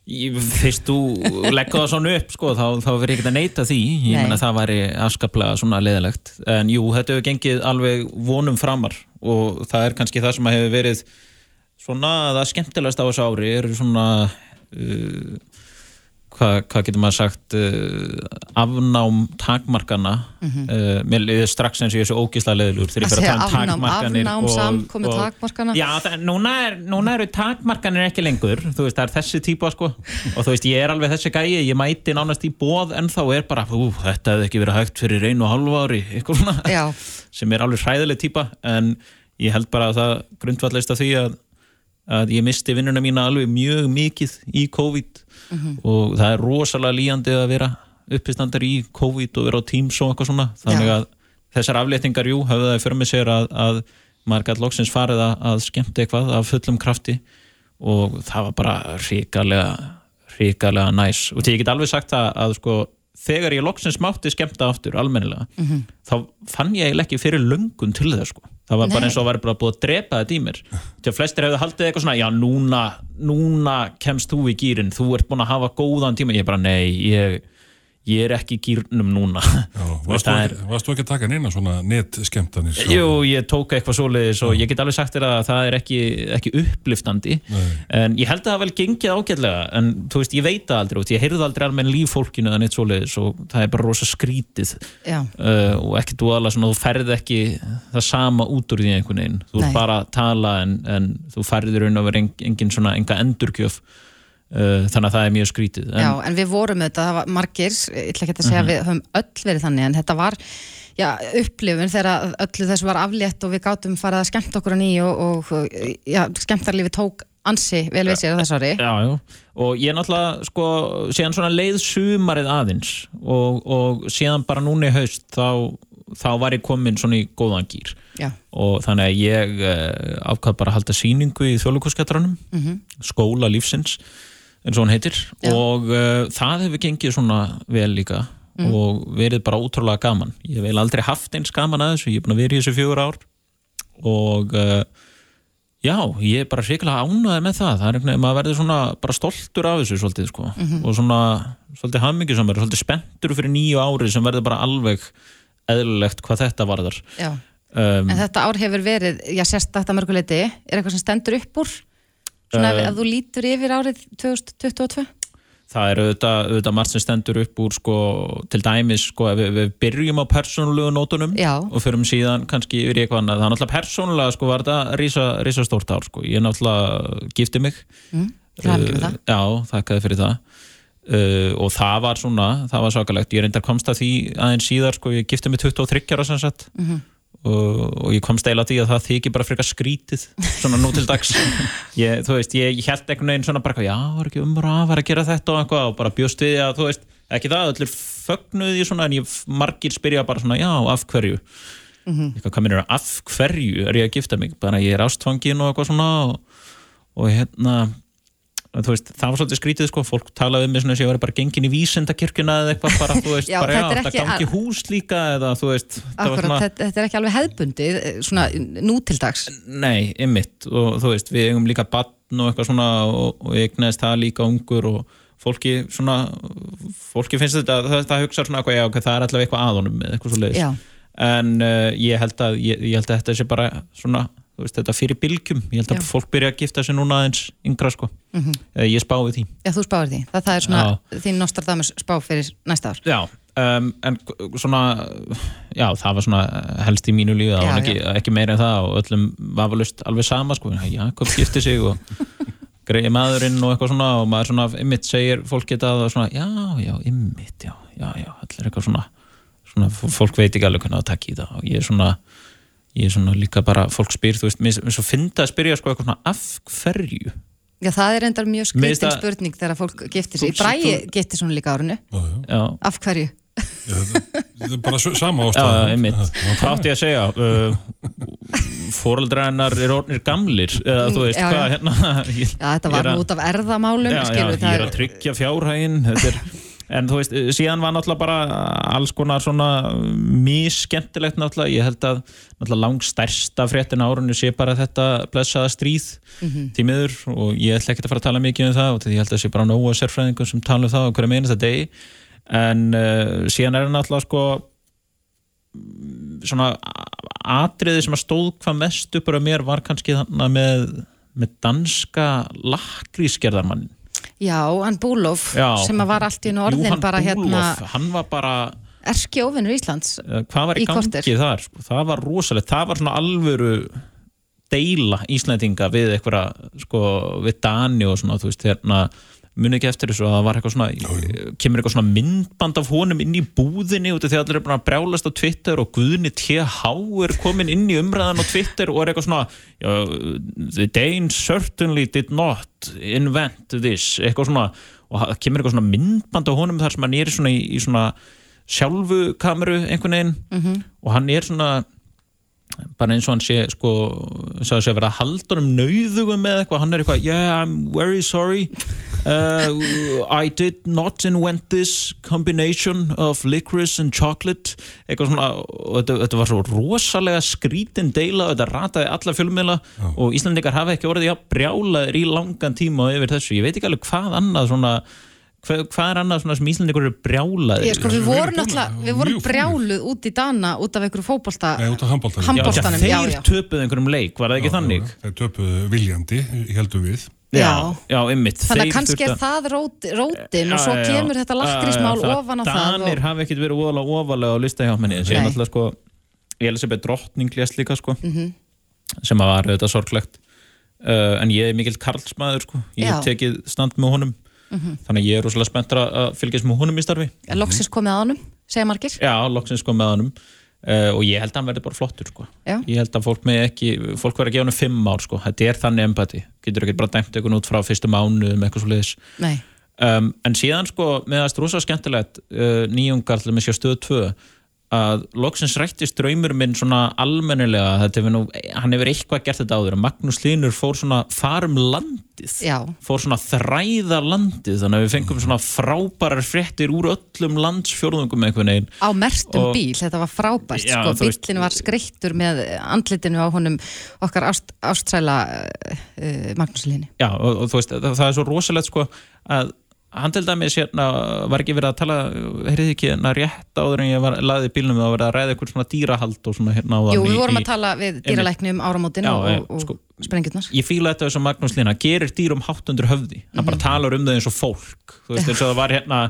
Fyrst þú leggur það svona upp sko, þá, þá verður ekki að neyta því. Ég menna það væri afskaplega svona leðilegt en jú, þetta hefur gengið alveg vonum framar og það er kannski það sem hefur verið svona það skemmtilegast á þessu ári er svona uh, hvað, hvað getur maður sagt uh, afnám takmarkana mm -hmm. uh, strax eins og ég er svo ógísla leðilur þegar ég fyrir að tala um takmarkanir afnám samkomi takmarkana já, það, núna, er, núna eru takmarkanir ekki lengur. Þú veist, það er þessi típa sko. Og þú veist, ég er alveg þessi gæi, ég mæti nánast í bóð en þá er bara, ú, þetta hefði ekki verið hægt fyrir einu og halvu ári, eitthvað svona sem er alveg hræðileg típa, en ég held bara að það grundvallist af því að, að ég misti vinnuna mína alveg mjög mikið í COVID og það er rosalega líjandi að vera uppistandar í COVID og vera á Teams og eitthvað svona. Þannig að þessar afléttingar, jú, höfðu það fyrir mig sér að, að maður gætt loksins farið að, að skemmta eitthvað af fullum krafti. Og það var bara ríkalega ríkalega næs. Og því ég get alveg sagt það að sko þegar ég loksins mátti skemmta aftur almennilega, þá fann ég ekki fyrir löngun til það sko það var Nei. bara eins og að vera bara búið að drepa þetta í mér. Því að flestir hefðu haldið eitthvað svona já núna, núna kemst þú í gýrin þú ert búin að hafa góðan tíma. Ég bara nei, ég, ég er ekki í gýrnum núna. Þú varst, þú það ekki, þú að taka neina svona netskemtanir? Jú, ég tók eitthvað svoleiðis og ég get alveg sagt þér að það er ekki, ekki uppliftandi. Nei. en ég held að það hafi vel gengið ágætlega en þú veist, ég veit það aldrei út, ég heyrði aldrei almenn líffólkinu eða neitt svoleiðis og það er bara rosa skrítið. Já, uh, og ekki dúala svona, þú ferð ekki það sama út úr því einhvern veginn. Þú ert bara að tala en, en þú ferðir raun og verið engin svona enga endurgjöf. uh, þannig að það er mjög skrítið en, já, en við vorum auðvitað, það var margir, ég ætla ekki að segja að við höfum öll verið þannig, en þetta var já, upplifun þegar öllu þessu var aflétt og við gátum farið að skemmta okkur að nýju og, og já, skemmtarlífi tók ansi vel við sér á þessu ári. Já, já, og ég náttúrulega sko, síðan svona leið sumarið aðeins og, og síðan bara núna í haust þá, þá var ég komin svona í góðan gýr Já, og þannig að ég uh, ákvað bara að halda sýningu í þjóðluguskjættarannum Mhm. skóla lífsins eins og hann heitir Já. og uh, það hefur gengið svona vel líka Mm. og verið bara ótrúlega gaman ég hef aldrei haft eins gaman að þessu ég er búin að vera í þessu fjögur ár og uh, já, ég er bara hrikalega ánæði með það það er einhvern veginn, maður verður svona bara stoltur af þessu svolítið sko Mhm. og svona svolítið hamingisamur, svolítið spenntur fyrir nýju ári sem verður bara alveg eðlilegt hvað þetta varðar um, En þetta ár hefur verið, já, sérstakt að mörguleiti, er eitthvað sem stendur upp úr? Svona ef, Eh. ef þú lítur yfir árið 2022? það er auðvitað, auðvitað margt sem stendur upp úr sko, til dæmis sko, við, við byrjum á persónulegu nótunum Já. og förum síðan kannski yfir eitthvað annað það er náttúrulega persónulega sko, var þetta rísa, rísa stórt ár sko. ég náttúrulega gifti mig Mm, hamingju með það. já, þakkaði fyrir það uh, og það var svona það var svakalegt, ég reyndar komst að því aðeins síðar sko, ég gifti mig 23 ára sem sagt Mhm. Og, og ég komst eiginlega að því að það þykir bara frekar skrítið svona nú til dags. Ég, þú veist, ég, ég held einhvern veginn svona bara já, var ekki umra að vera að gera þetta og eitthvað og bara bjóst við að, þú veist, ekki það allir fögnuði svona en ég margir spyrja bara svona, já, af hverju? Eitthvað, hvað minnur af hverju er ég að gifta mig, bara ég er ástfangin og eitthvað svona og, og hérna veist, það var svolítið skrítið sko, fólk talaði um mig svona að ég var bara gengin í vísindakirkjuna eða eitthvað bara, þú veist, Já, bara já, þetta gangi hús líka eða þú veist, Akkurat, svona þetta, þetta er ekki alveg hefðbundið, eh, svona nútildags. Nei, ymmit og þú veist, við eigum líka batn og eitthvað svona og, og eignaðist það líka ungur og fólki svona fólki finnst þetta, það, það hugsa svona eitthvað, já, ok, það er allavega eitthvað að honum eða eitthvað svo leiðis en uh, ég, held að, ég, ég held að þetta sé bara svona, veist, þetta fyrir bylgjum ég held að Já. fólk byrja að gifta sig núna aðeins yngra sko, Mhm. Eh, ég spái því Já, þú spáir því. Það, það er svona þín Nostradamus spá fyrir næsta ár. Já, um, en svona já, það var svona helst í mínu lífi það Já, var ekki, ekki meira en það og öllum vafalust alveg sama sko, Jakob gifti sig og greiði maðurinn og eitthvað svona og maður svona, ymmit segir fólk geta það og svona, já, já, ymmit já, já, já, allir eitthvað svona svona, fólk veit ekki alveg hvernig að taka í það og ég er svona ég er svona líka bara, fólk spyr, þú veist, mér mér svo fyndi að spyrja sko eitthvað svona, af hverju Já, það er endar mjög það- spurning þegar fólk giftir sig. Þú- Bræi giftir svona líka árinu. Já, já. já, Af hverju? Þetta er bara sama Já, ástæðan. einmitt. Hvað átti ég að segja? Uh, Fóreldra hennar er orðnir gamlir eða þú veist Já, hvað já. hérna ég, Já, þetta var er að- nú út af erðamálum, já, já, skilur ég er að tryggja fjárhægin þetta er En þú veist, síðan var náttúrulega bara alls konar svona misskemmtilegt náttúrulega, ég held að náttúrulega langstærsta fréttin á árunni sé bara þetta blessaða stríð Mhm. því miður og ég ætla ekki að fara að tala mikið um það og ég held að sé bara nóga sérfræðingum sem tala um það á hverju meinast að degi. En uh, síðan er það náttúrulega sko svona atriði sem að stóð hvað mest upp á mér var kannski þannig með, með danska lakrísgerðarmann Já, hann Búlof, Já. sem var allt í einu orðin Jú, hann bara hérna Búlof, hann var bara erski óvinnur Íslands. eh, hvað var í, Í gangi korter. þar sko? það var rosalegt, það var svona alvöru deila Íslandinga við eitthvað sko, við Dani og svona, þú veist, hérna muni ekki eftir þessu að það var eitthvað svona kemur eitthvað svona myndband af honum inn í búðinni út af því að allir er bara að brjálast á Twitter og Guðni TH er komin inn í umræðan á Twitter og er eitthvað svona the Danes certainly did not invent this eitthvað svona og það kemur eitthvað svona myndband af honum þar sem hann er svona í, í svona sjálfu kameru einhvern veginn Mhm. og hann er svona bara eins og hann sé sko svo að sé að vera að halda um nauðugum með eitthvað, hann er eitthvað, yeah, I'm very sorry uh, I did not invent this combination of licorice and chocolate eitthvað svona, og þetta, þetta var svo rosalega skrítin deila og þetta rataði alla fjölmiðla og Íslandingar hafa ekki orðið að brjálaðir í langan tíma yfir þessu, ég veit ekki alveg hvað annað svona Hvað, hvað er annað svona sem Íslandingur eru brjálaðir? Ég, sko, við vorum náttúrulega, við vorum brjáluð út í Dana út af einhverju fótbolta Nei, út af handbóltanum. handboltanum, já, já, þeir já. töpuðu einhverjum leik, var það ekki þannig? Þeir töpuðu viljandi, heldum við. Já. já, ymmit Þannig að kannski er það rót, rótin og svo kemur þetta lakrísmál ofan á það Danir og... hafi ekkert verið óvalega ofalega á lista hjá menni en síðan alltaf sko Elisabeth Drottning lést líka sko Mhm. sem að var auðvitað sorglegt. Uh, en ég er mikill karlsmaður sko. Ég Já. hef tekið stand með honum. Mhm. þannig að ég er rosalega spenntur að að fylgjast með honum í starfi. Loksins komið að honum, segja margir. Já, loksins kom með honum uh, og ég held að hann verði bara flottur sko. Ég held að fólk með ekki, fólk verði að gefa hann fimm ár sko, þetta er þannig empati. Getur ekki bara dæmt einhvern út frá fyrstu mánu um eitthvað svo leiðis um, en síðan sko meðast rosa skemmtilegt uh, nýjungar með sér stöð 2 að loksins rættist draumur minn svona almennilega þetta hefur nú, hann hefur eitthvað gert þetta áður Magnús Línur fór svona farum landið já, fór svona þræða landið þannig að við fengum svona frábærar fréttir úr öllum veginn. Á mertum Og- bíl, þetta var frábært Já, sko, bílinn var skreittur með andlitinu á honum okkar ást, ástræla uh, Magnúslinni Já, og, og þú veist, það, það er svo rosalegt sko að hann til dæmis hérna var ekki verið að tala, heyrðið ekki hérna rétt áður en ég var laðið bílnum og verið að ræða eitthvað svona dýrahald og svona hérna áðan Jú, við vorum í- að tala við dýralækni um áramótin og, og, og sko- sprengjurnar Ég fíla þetta þess að Magnús Lína gerir dýrum hátt undir höfði hann Mhm. bara talar um það eins og fólk þú veist eins og það var hérna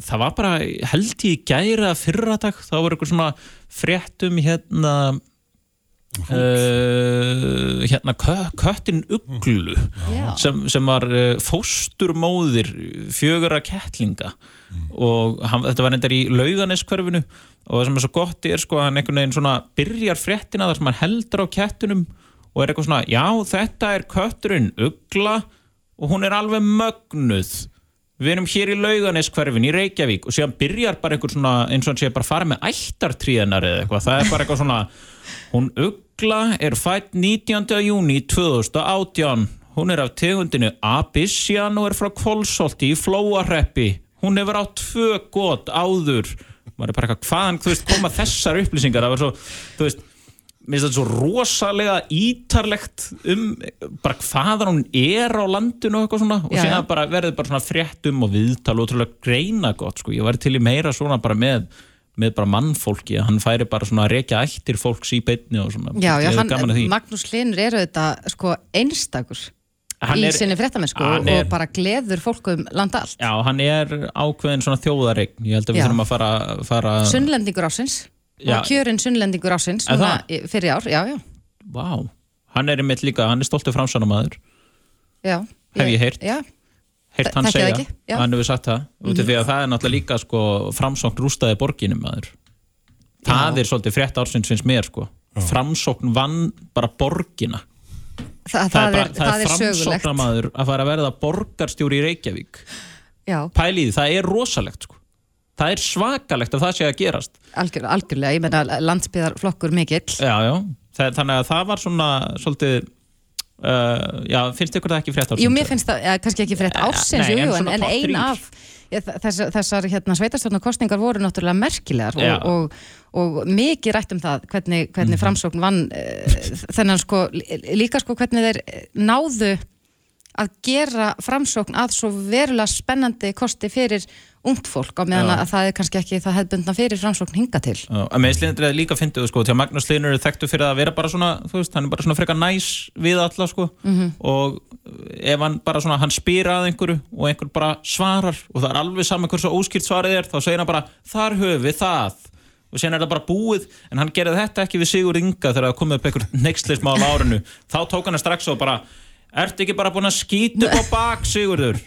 það var bara held ég í gæra fyrradag þá var eitthvað svona fréttum hérna Uh, hérna kö, köttin Uglu Já. sem, sem var uh, fósturmóðir fjögura kettlinga. Og hann, þetta var endar í lauganeskverfinu og það sem er svo gott er sko að hann einhvern veginn svona byrjar fréttina þar sem hann heldur á kettunum og er eitthvað svona, já þetta er kötturinn Ugla og hún er alveg mögnuð við erum hér í lauganeskverfin í Reykjavík og síðan byrjar bara einhver svona eins og hann sé bara fara með ættartríðanar eða eitthvað, það er bara eitthvað svona hún Ugla er fætt 19. júni 2018 hún er af tegundinu Abyssian og er frá Kvolsholti í Flóarreppi hún hefur átt tvö gott áður. Maður er bara eitthvað hvaðan, þú veist, koma þessar upplýsingar? Það var svo, þú veist mér finnst þetta svo rosalega ítarlegt um bara hvaðan hún er á landinu og eitthvað svona og síðan já. bara verður bara svona fréttum og viðtal og ótrúlega greina gott sko, ég var til í meira svona bara með með bara mannfólki, hann færi bara svona að rekja ættir fólks í beinni og svona Já, já, hann. Magnús Linur er auðvitað sko einstakur Hann í er- sinni fréttamennsku hann er- og bara gleður fólk um landa allt Já, hann er ákveðin svona þjóðaregn ég held að við Já. þurfum að fara, fara Sunnlendingur ásins Já. og kjörinn Sunnlendingur ásins Er það? fyrir ár, já, já, Vá, hann er einmitt líka, hann er stoltur framsannamaður já. Hef ég heyrt. Já, heyrt hann það segja, hann hefur sagt það. Út af því að það er náttúrulega líka sko, framsókn rústaði borginum maður. Það Já. er svolítið frétt ársins finnst mér sko. framsókn vann bara borgina. Þa, það, bara, er, það er sögulegt. framsóknarmaður að fara að verða borgarstjóri í Reykjavík. Já, pælið, það er rosalegt sko. Það er svakalegt að það sé að gerast. Algjör, algjörlega, ég meina landsbyðarflokkur mikill. Já, já, það, þannig að það var svona svolítið uh, já, finnst ykkur það ekki frétt ársins? Jú, mér finnst það, ja, kannski ekki frétt ársins, Nei, jú, en en, ein af þessar, þessar hérna, sveitarstjórnarkostningar voru náttúrulega merkilegar Já. og, og, og mikið rætt um það hvernig, hvernig framsókn vann uh, þennan sko, lí- líka sko hvernig þeir eh, náðu að gera framsókn að svo verulega spennandi kosti fyrir ungt fólk á meðan að það er kannski ekki það hefðbundna fyrir framsókn hinga til. Já, að með Íslindur er líka fyndið sko, því að Magnús Hlynur er þekktu fyrir að vera bara svona veist, hann er bara svona frekar næs við alla sko, Mhm. og ef hann bara svona, hann spyr að einhverju og einhver bara svarar og það er alveg saman hversu óskýrt svarið er, þá segir hann bara þar höfum við það. Og sen er það bara búið, en hann gerði þetta ekki við Sigur Inga þegar það komið upp einhver nextlismál á árinu, þá tók hann strax og bara ert ekki bara búin að skýta upp á bak Sigurður?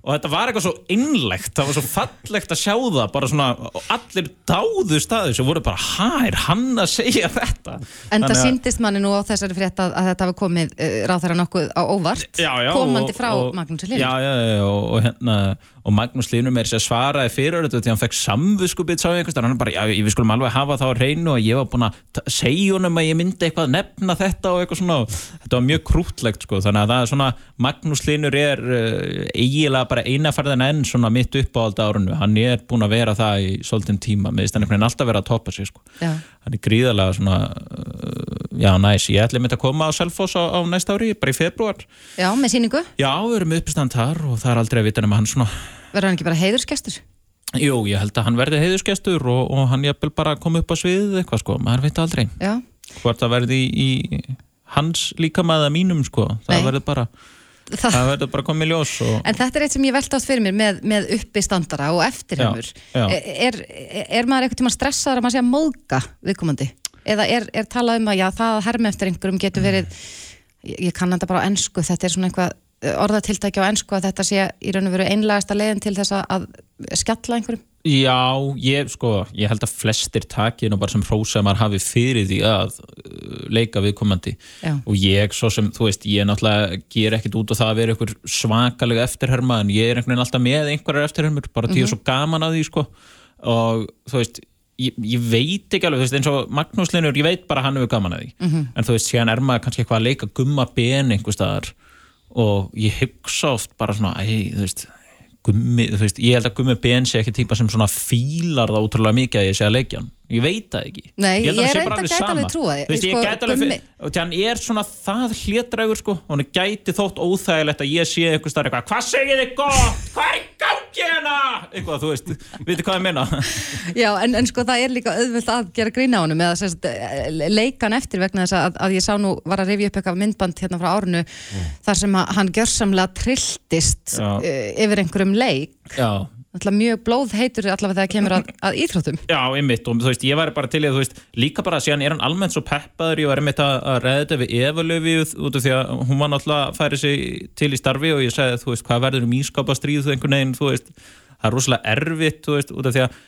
Og þetta var eitthvað svo innlegt það var svo fallegt að sjá það bara svona, og allir dáðu staðu sem voru bara, hæ, er hann að segja þetta? En það síndist manni nú á þessari frétt að, að þetta hafi komið uh, ráþæra nokkuð á óvart já, já, komandi og- frá Magnús Hlynur. Já, já, já, og, og, hérna, og Magnús með þess að svaraði fyrir þetta því hann fekk staðar, hann er bara, já, ég- við skulum alveg hafa það á reynu og ég var búin að segja honum að ég myndi eitthvað nefna þetta og eitthvað svona. Þetta var mjög krútlegt sko, þannig að það er svona Magnús Hlynur er uh, eiginlega bara einaferðin enn svona mitt upp á alltaf árunu, hann er búin að vera það í svolítinn tíma, með þess að hann alltaf vera að toppa sig sko. Hann er gríðarlega svona uh, já, næs, ég ætli mitt að koma á Selfoss á, á næsta ári, bara í februar Já, með síningu, já, við erum uppistand þar og það er aldrei að vita nema hann svona verður hann ekki bara heiðurskestur jú, ég held að hann verði heiðusgestur og, og hann jafnvel bara koma upp á sviðið eitthvað sko, maður veit aldrei. Já, hvort það verði í, í hans líkamaða mínum sko, það verður bara það, það verður bara komið ljós og En þetta er eitt sem ég velta átt fyrir mér með, með uppi standara og eftirhefur. Já, já. Er, er maður eitthvað tíma stressaður að maður sé að móðga viðkomandi? Eða er, er talað um að já, það að herma eftir einhverjum getur verið, ég, ég kann þetta bara á ennsku, þetta er svona eitthvað eh, orðatiltæki á ennsku að þetta sé í raun og veru einlægasta leiðin til þess að skjalla einhverjum? Já, ég, sko, ég held að flestir taki nú bara sem hrósa maður hafi fyrir því að uh, leika viðkomandi. Já. og ég, svo sem, þú veist, ég náttúrulega ger ekkit út á það að vera einhver svakalega eftirherma en ég er einhvern veginn alltaf með einhverjar eftirhermur, bara því ég er svo gaman að því, sko. Og þú veist, ég, ég veit ekki alveg, þú veist, eins og Magnús Linur, ég veit bara að hann hefur gaman að því. En þú veist, síðan er maður kannski eitthvað að leika gumma ben einhver staðar og ég hugsa oft bara svona, ei, þú veist gummi, þú veist, ég held að gummi ben sé ekki típa sem svona fílar það útrúlega mikið að ég sé að leikja hann, ég veit það ekki. Nei, að ég hann bara alveg gæti alveg trúa því. Þú veist, Sko, ég alveg, hann er svona það hlétrægur sko, og hann gæti þótt óþægilegt að ég sé eitthvað starf eitthvað, hvað segir þið gott, hvað er gangi hérna? Eitthvað, þú veist, veitir hvað ég meina? Já, en, en sko það er líka auðvöld að gera grína á honum eða sérst, leikan eftir vegna þess að, að ég sá nú, var að rifja upp eitthvað myndband hérna frá árunu þar sem að hann gjörsamlega trilltist Já. uh, yfir einhverjum leik. Já, Alltaf mjög blóð heitur allavega þegar kemur að, að íþróttum. Já, einmitt, og þú veist, ég væri bara til í að þú veist, líka bara síðan er hann almennt svo peppaður ég var einmitt að, að ræða þetta við Eva Löfi út af því að hún var náttúrulega að færi sig til í starfi og ég sagði, þú veist, hvað verður um ískapastríð þú einhvern veginn, þú veist, það er rosalega erfitt, þú veist, út af því að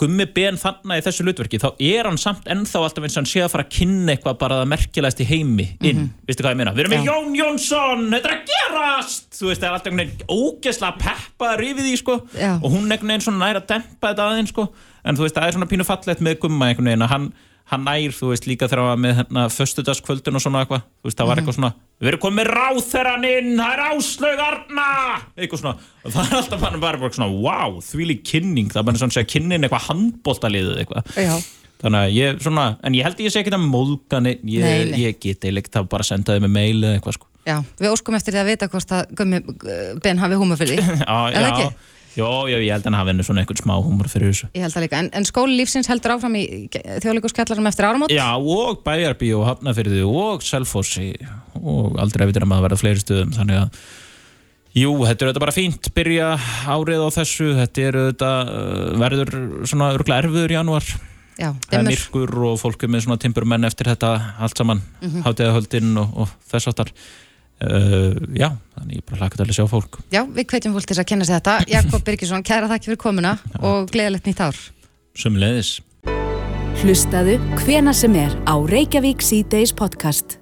gummi ben þannig í þessu hlutverki þá er hann samt ennþá alltaf eins og hann sé að fara að kynna eitthvað bara það merkilegast í heimi inn, veistu hvað ég meina, við erum með Já. Jón Jónsson, þetta er að gerast! Þú veist, það er alltaf einhvern veginn ógeðslega peppaður yfir því, sko, Já. og hún einhvern veginn svona nær að dempa þetta aðeins, sko. En þú veist, það er svona pínu fallegt með gumma einhvern veginn að hann, hann nær, þú veist, líka þegar hann var með hérna, föstudagskvöldun og svona eitthvað. Þú veist, það var eitthvað svona, við erum komið ráþeran inn það er áslög arna! Eitthvað svona, og það er alltaf bara, bara, bara svona wow, þvílík kynning, það er bara svona að segja kynnin eitthvað handbóltaliðið eitthvað. Já, þannig að ég, svona, en ég held ég sé ekki að neitt, ég, Nei, nei. ég get eiginlega það bara að senda þið með mail eða eitthvað sko. Já, við óskum eftir því að vita hvort að gummi uh, Ben hafi húma fyrir því. Já, það já, ekki? Jó, já, ég held að hann hafi henni svona einhvern smá húmor fyrir þessu. Ég held það líka, en, en skóli lífsins heldur áfram í þjóðleikurskjallarum eftir áramót? Já, og Bæjarbí og Hafnafyrði og Selfossi. Og aldrei vitur að maður verða fleiri stöðum þannig að Jú, þetta er auðvitað bara fínt, byrja árið á þessu, þetta er auðvitað, uh, verður svona örgulega erfiður í janúar, Já, það er myrkur og fólk er með svona timburmenn eftir þetta allt saman, mm Mhm. og, og þess áttar. Uh, já, þannig ég bara hlaka til að sjá fólk. Já, við hvetjum fólk til þess að kynna sér þetta Jakob Birgisson, kæra þakki fyrir komuna og gleðilegt nýtt ár Sumleðis. Hlustaðu hvena sem er á Reykjavík C-Days podcast.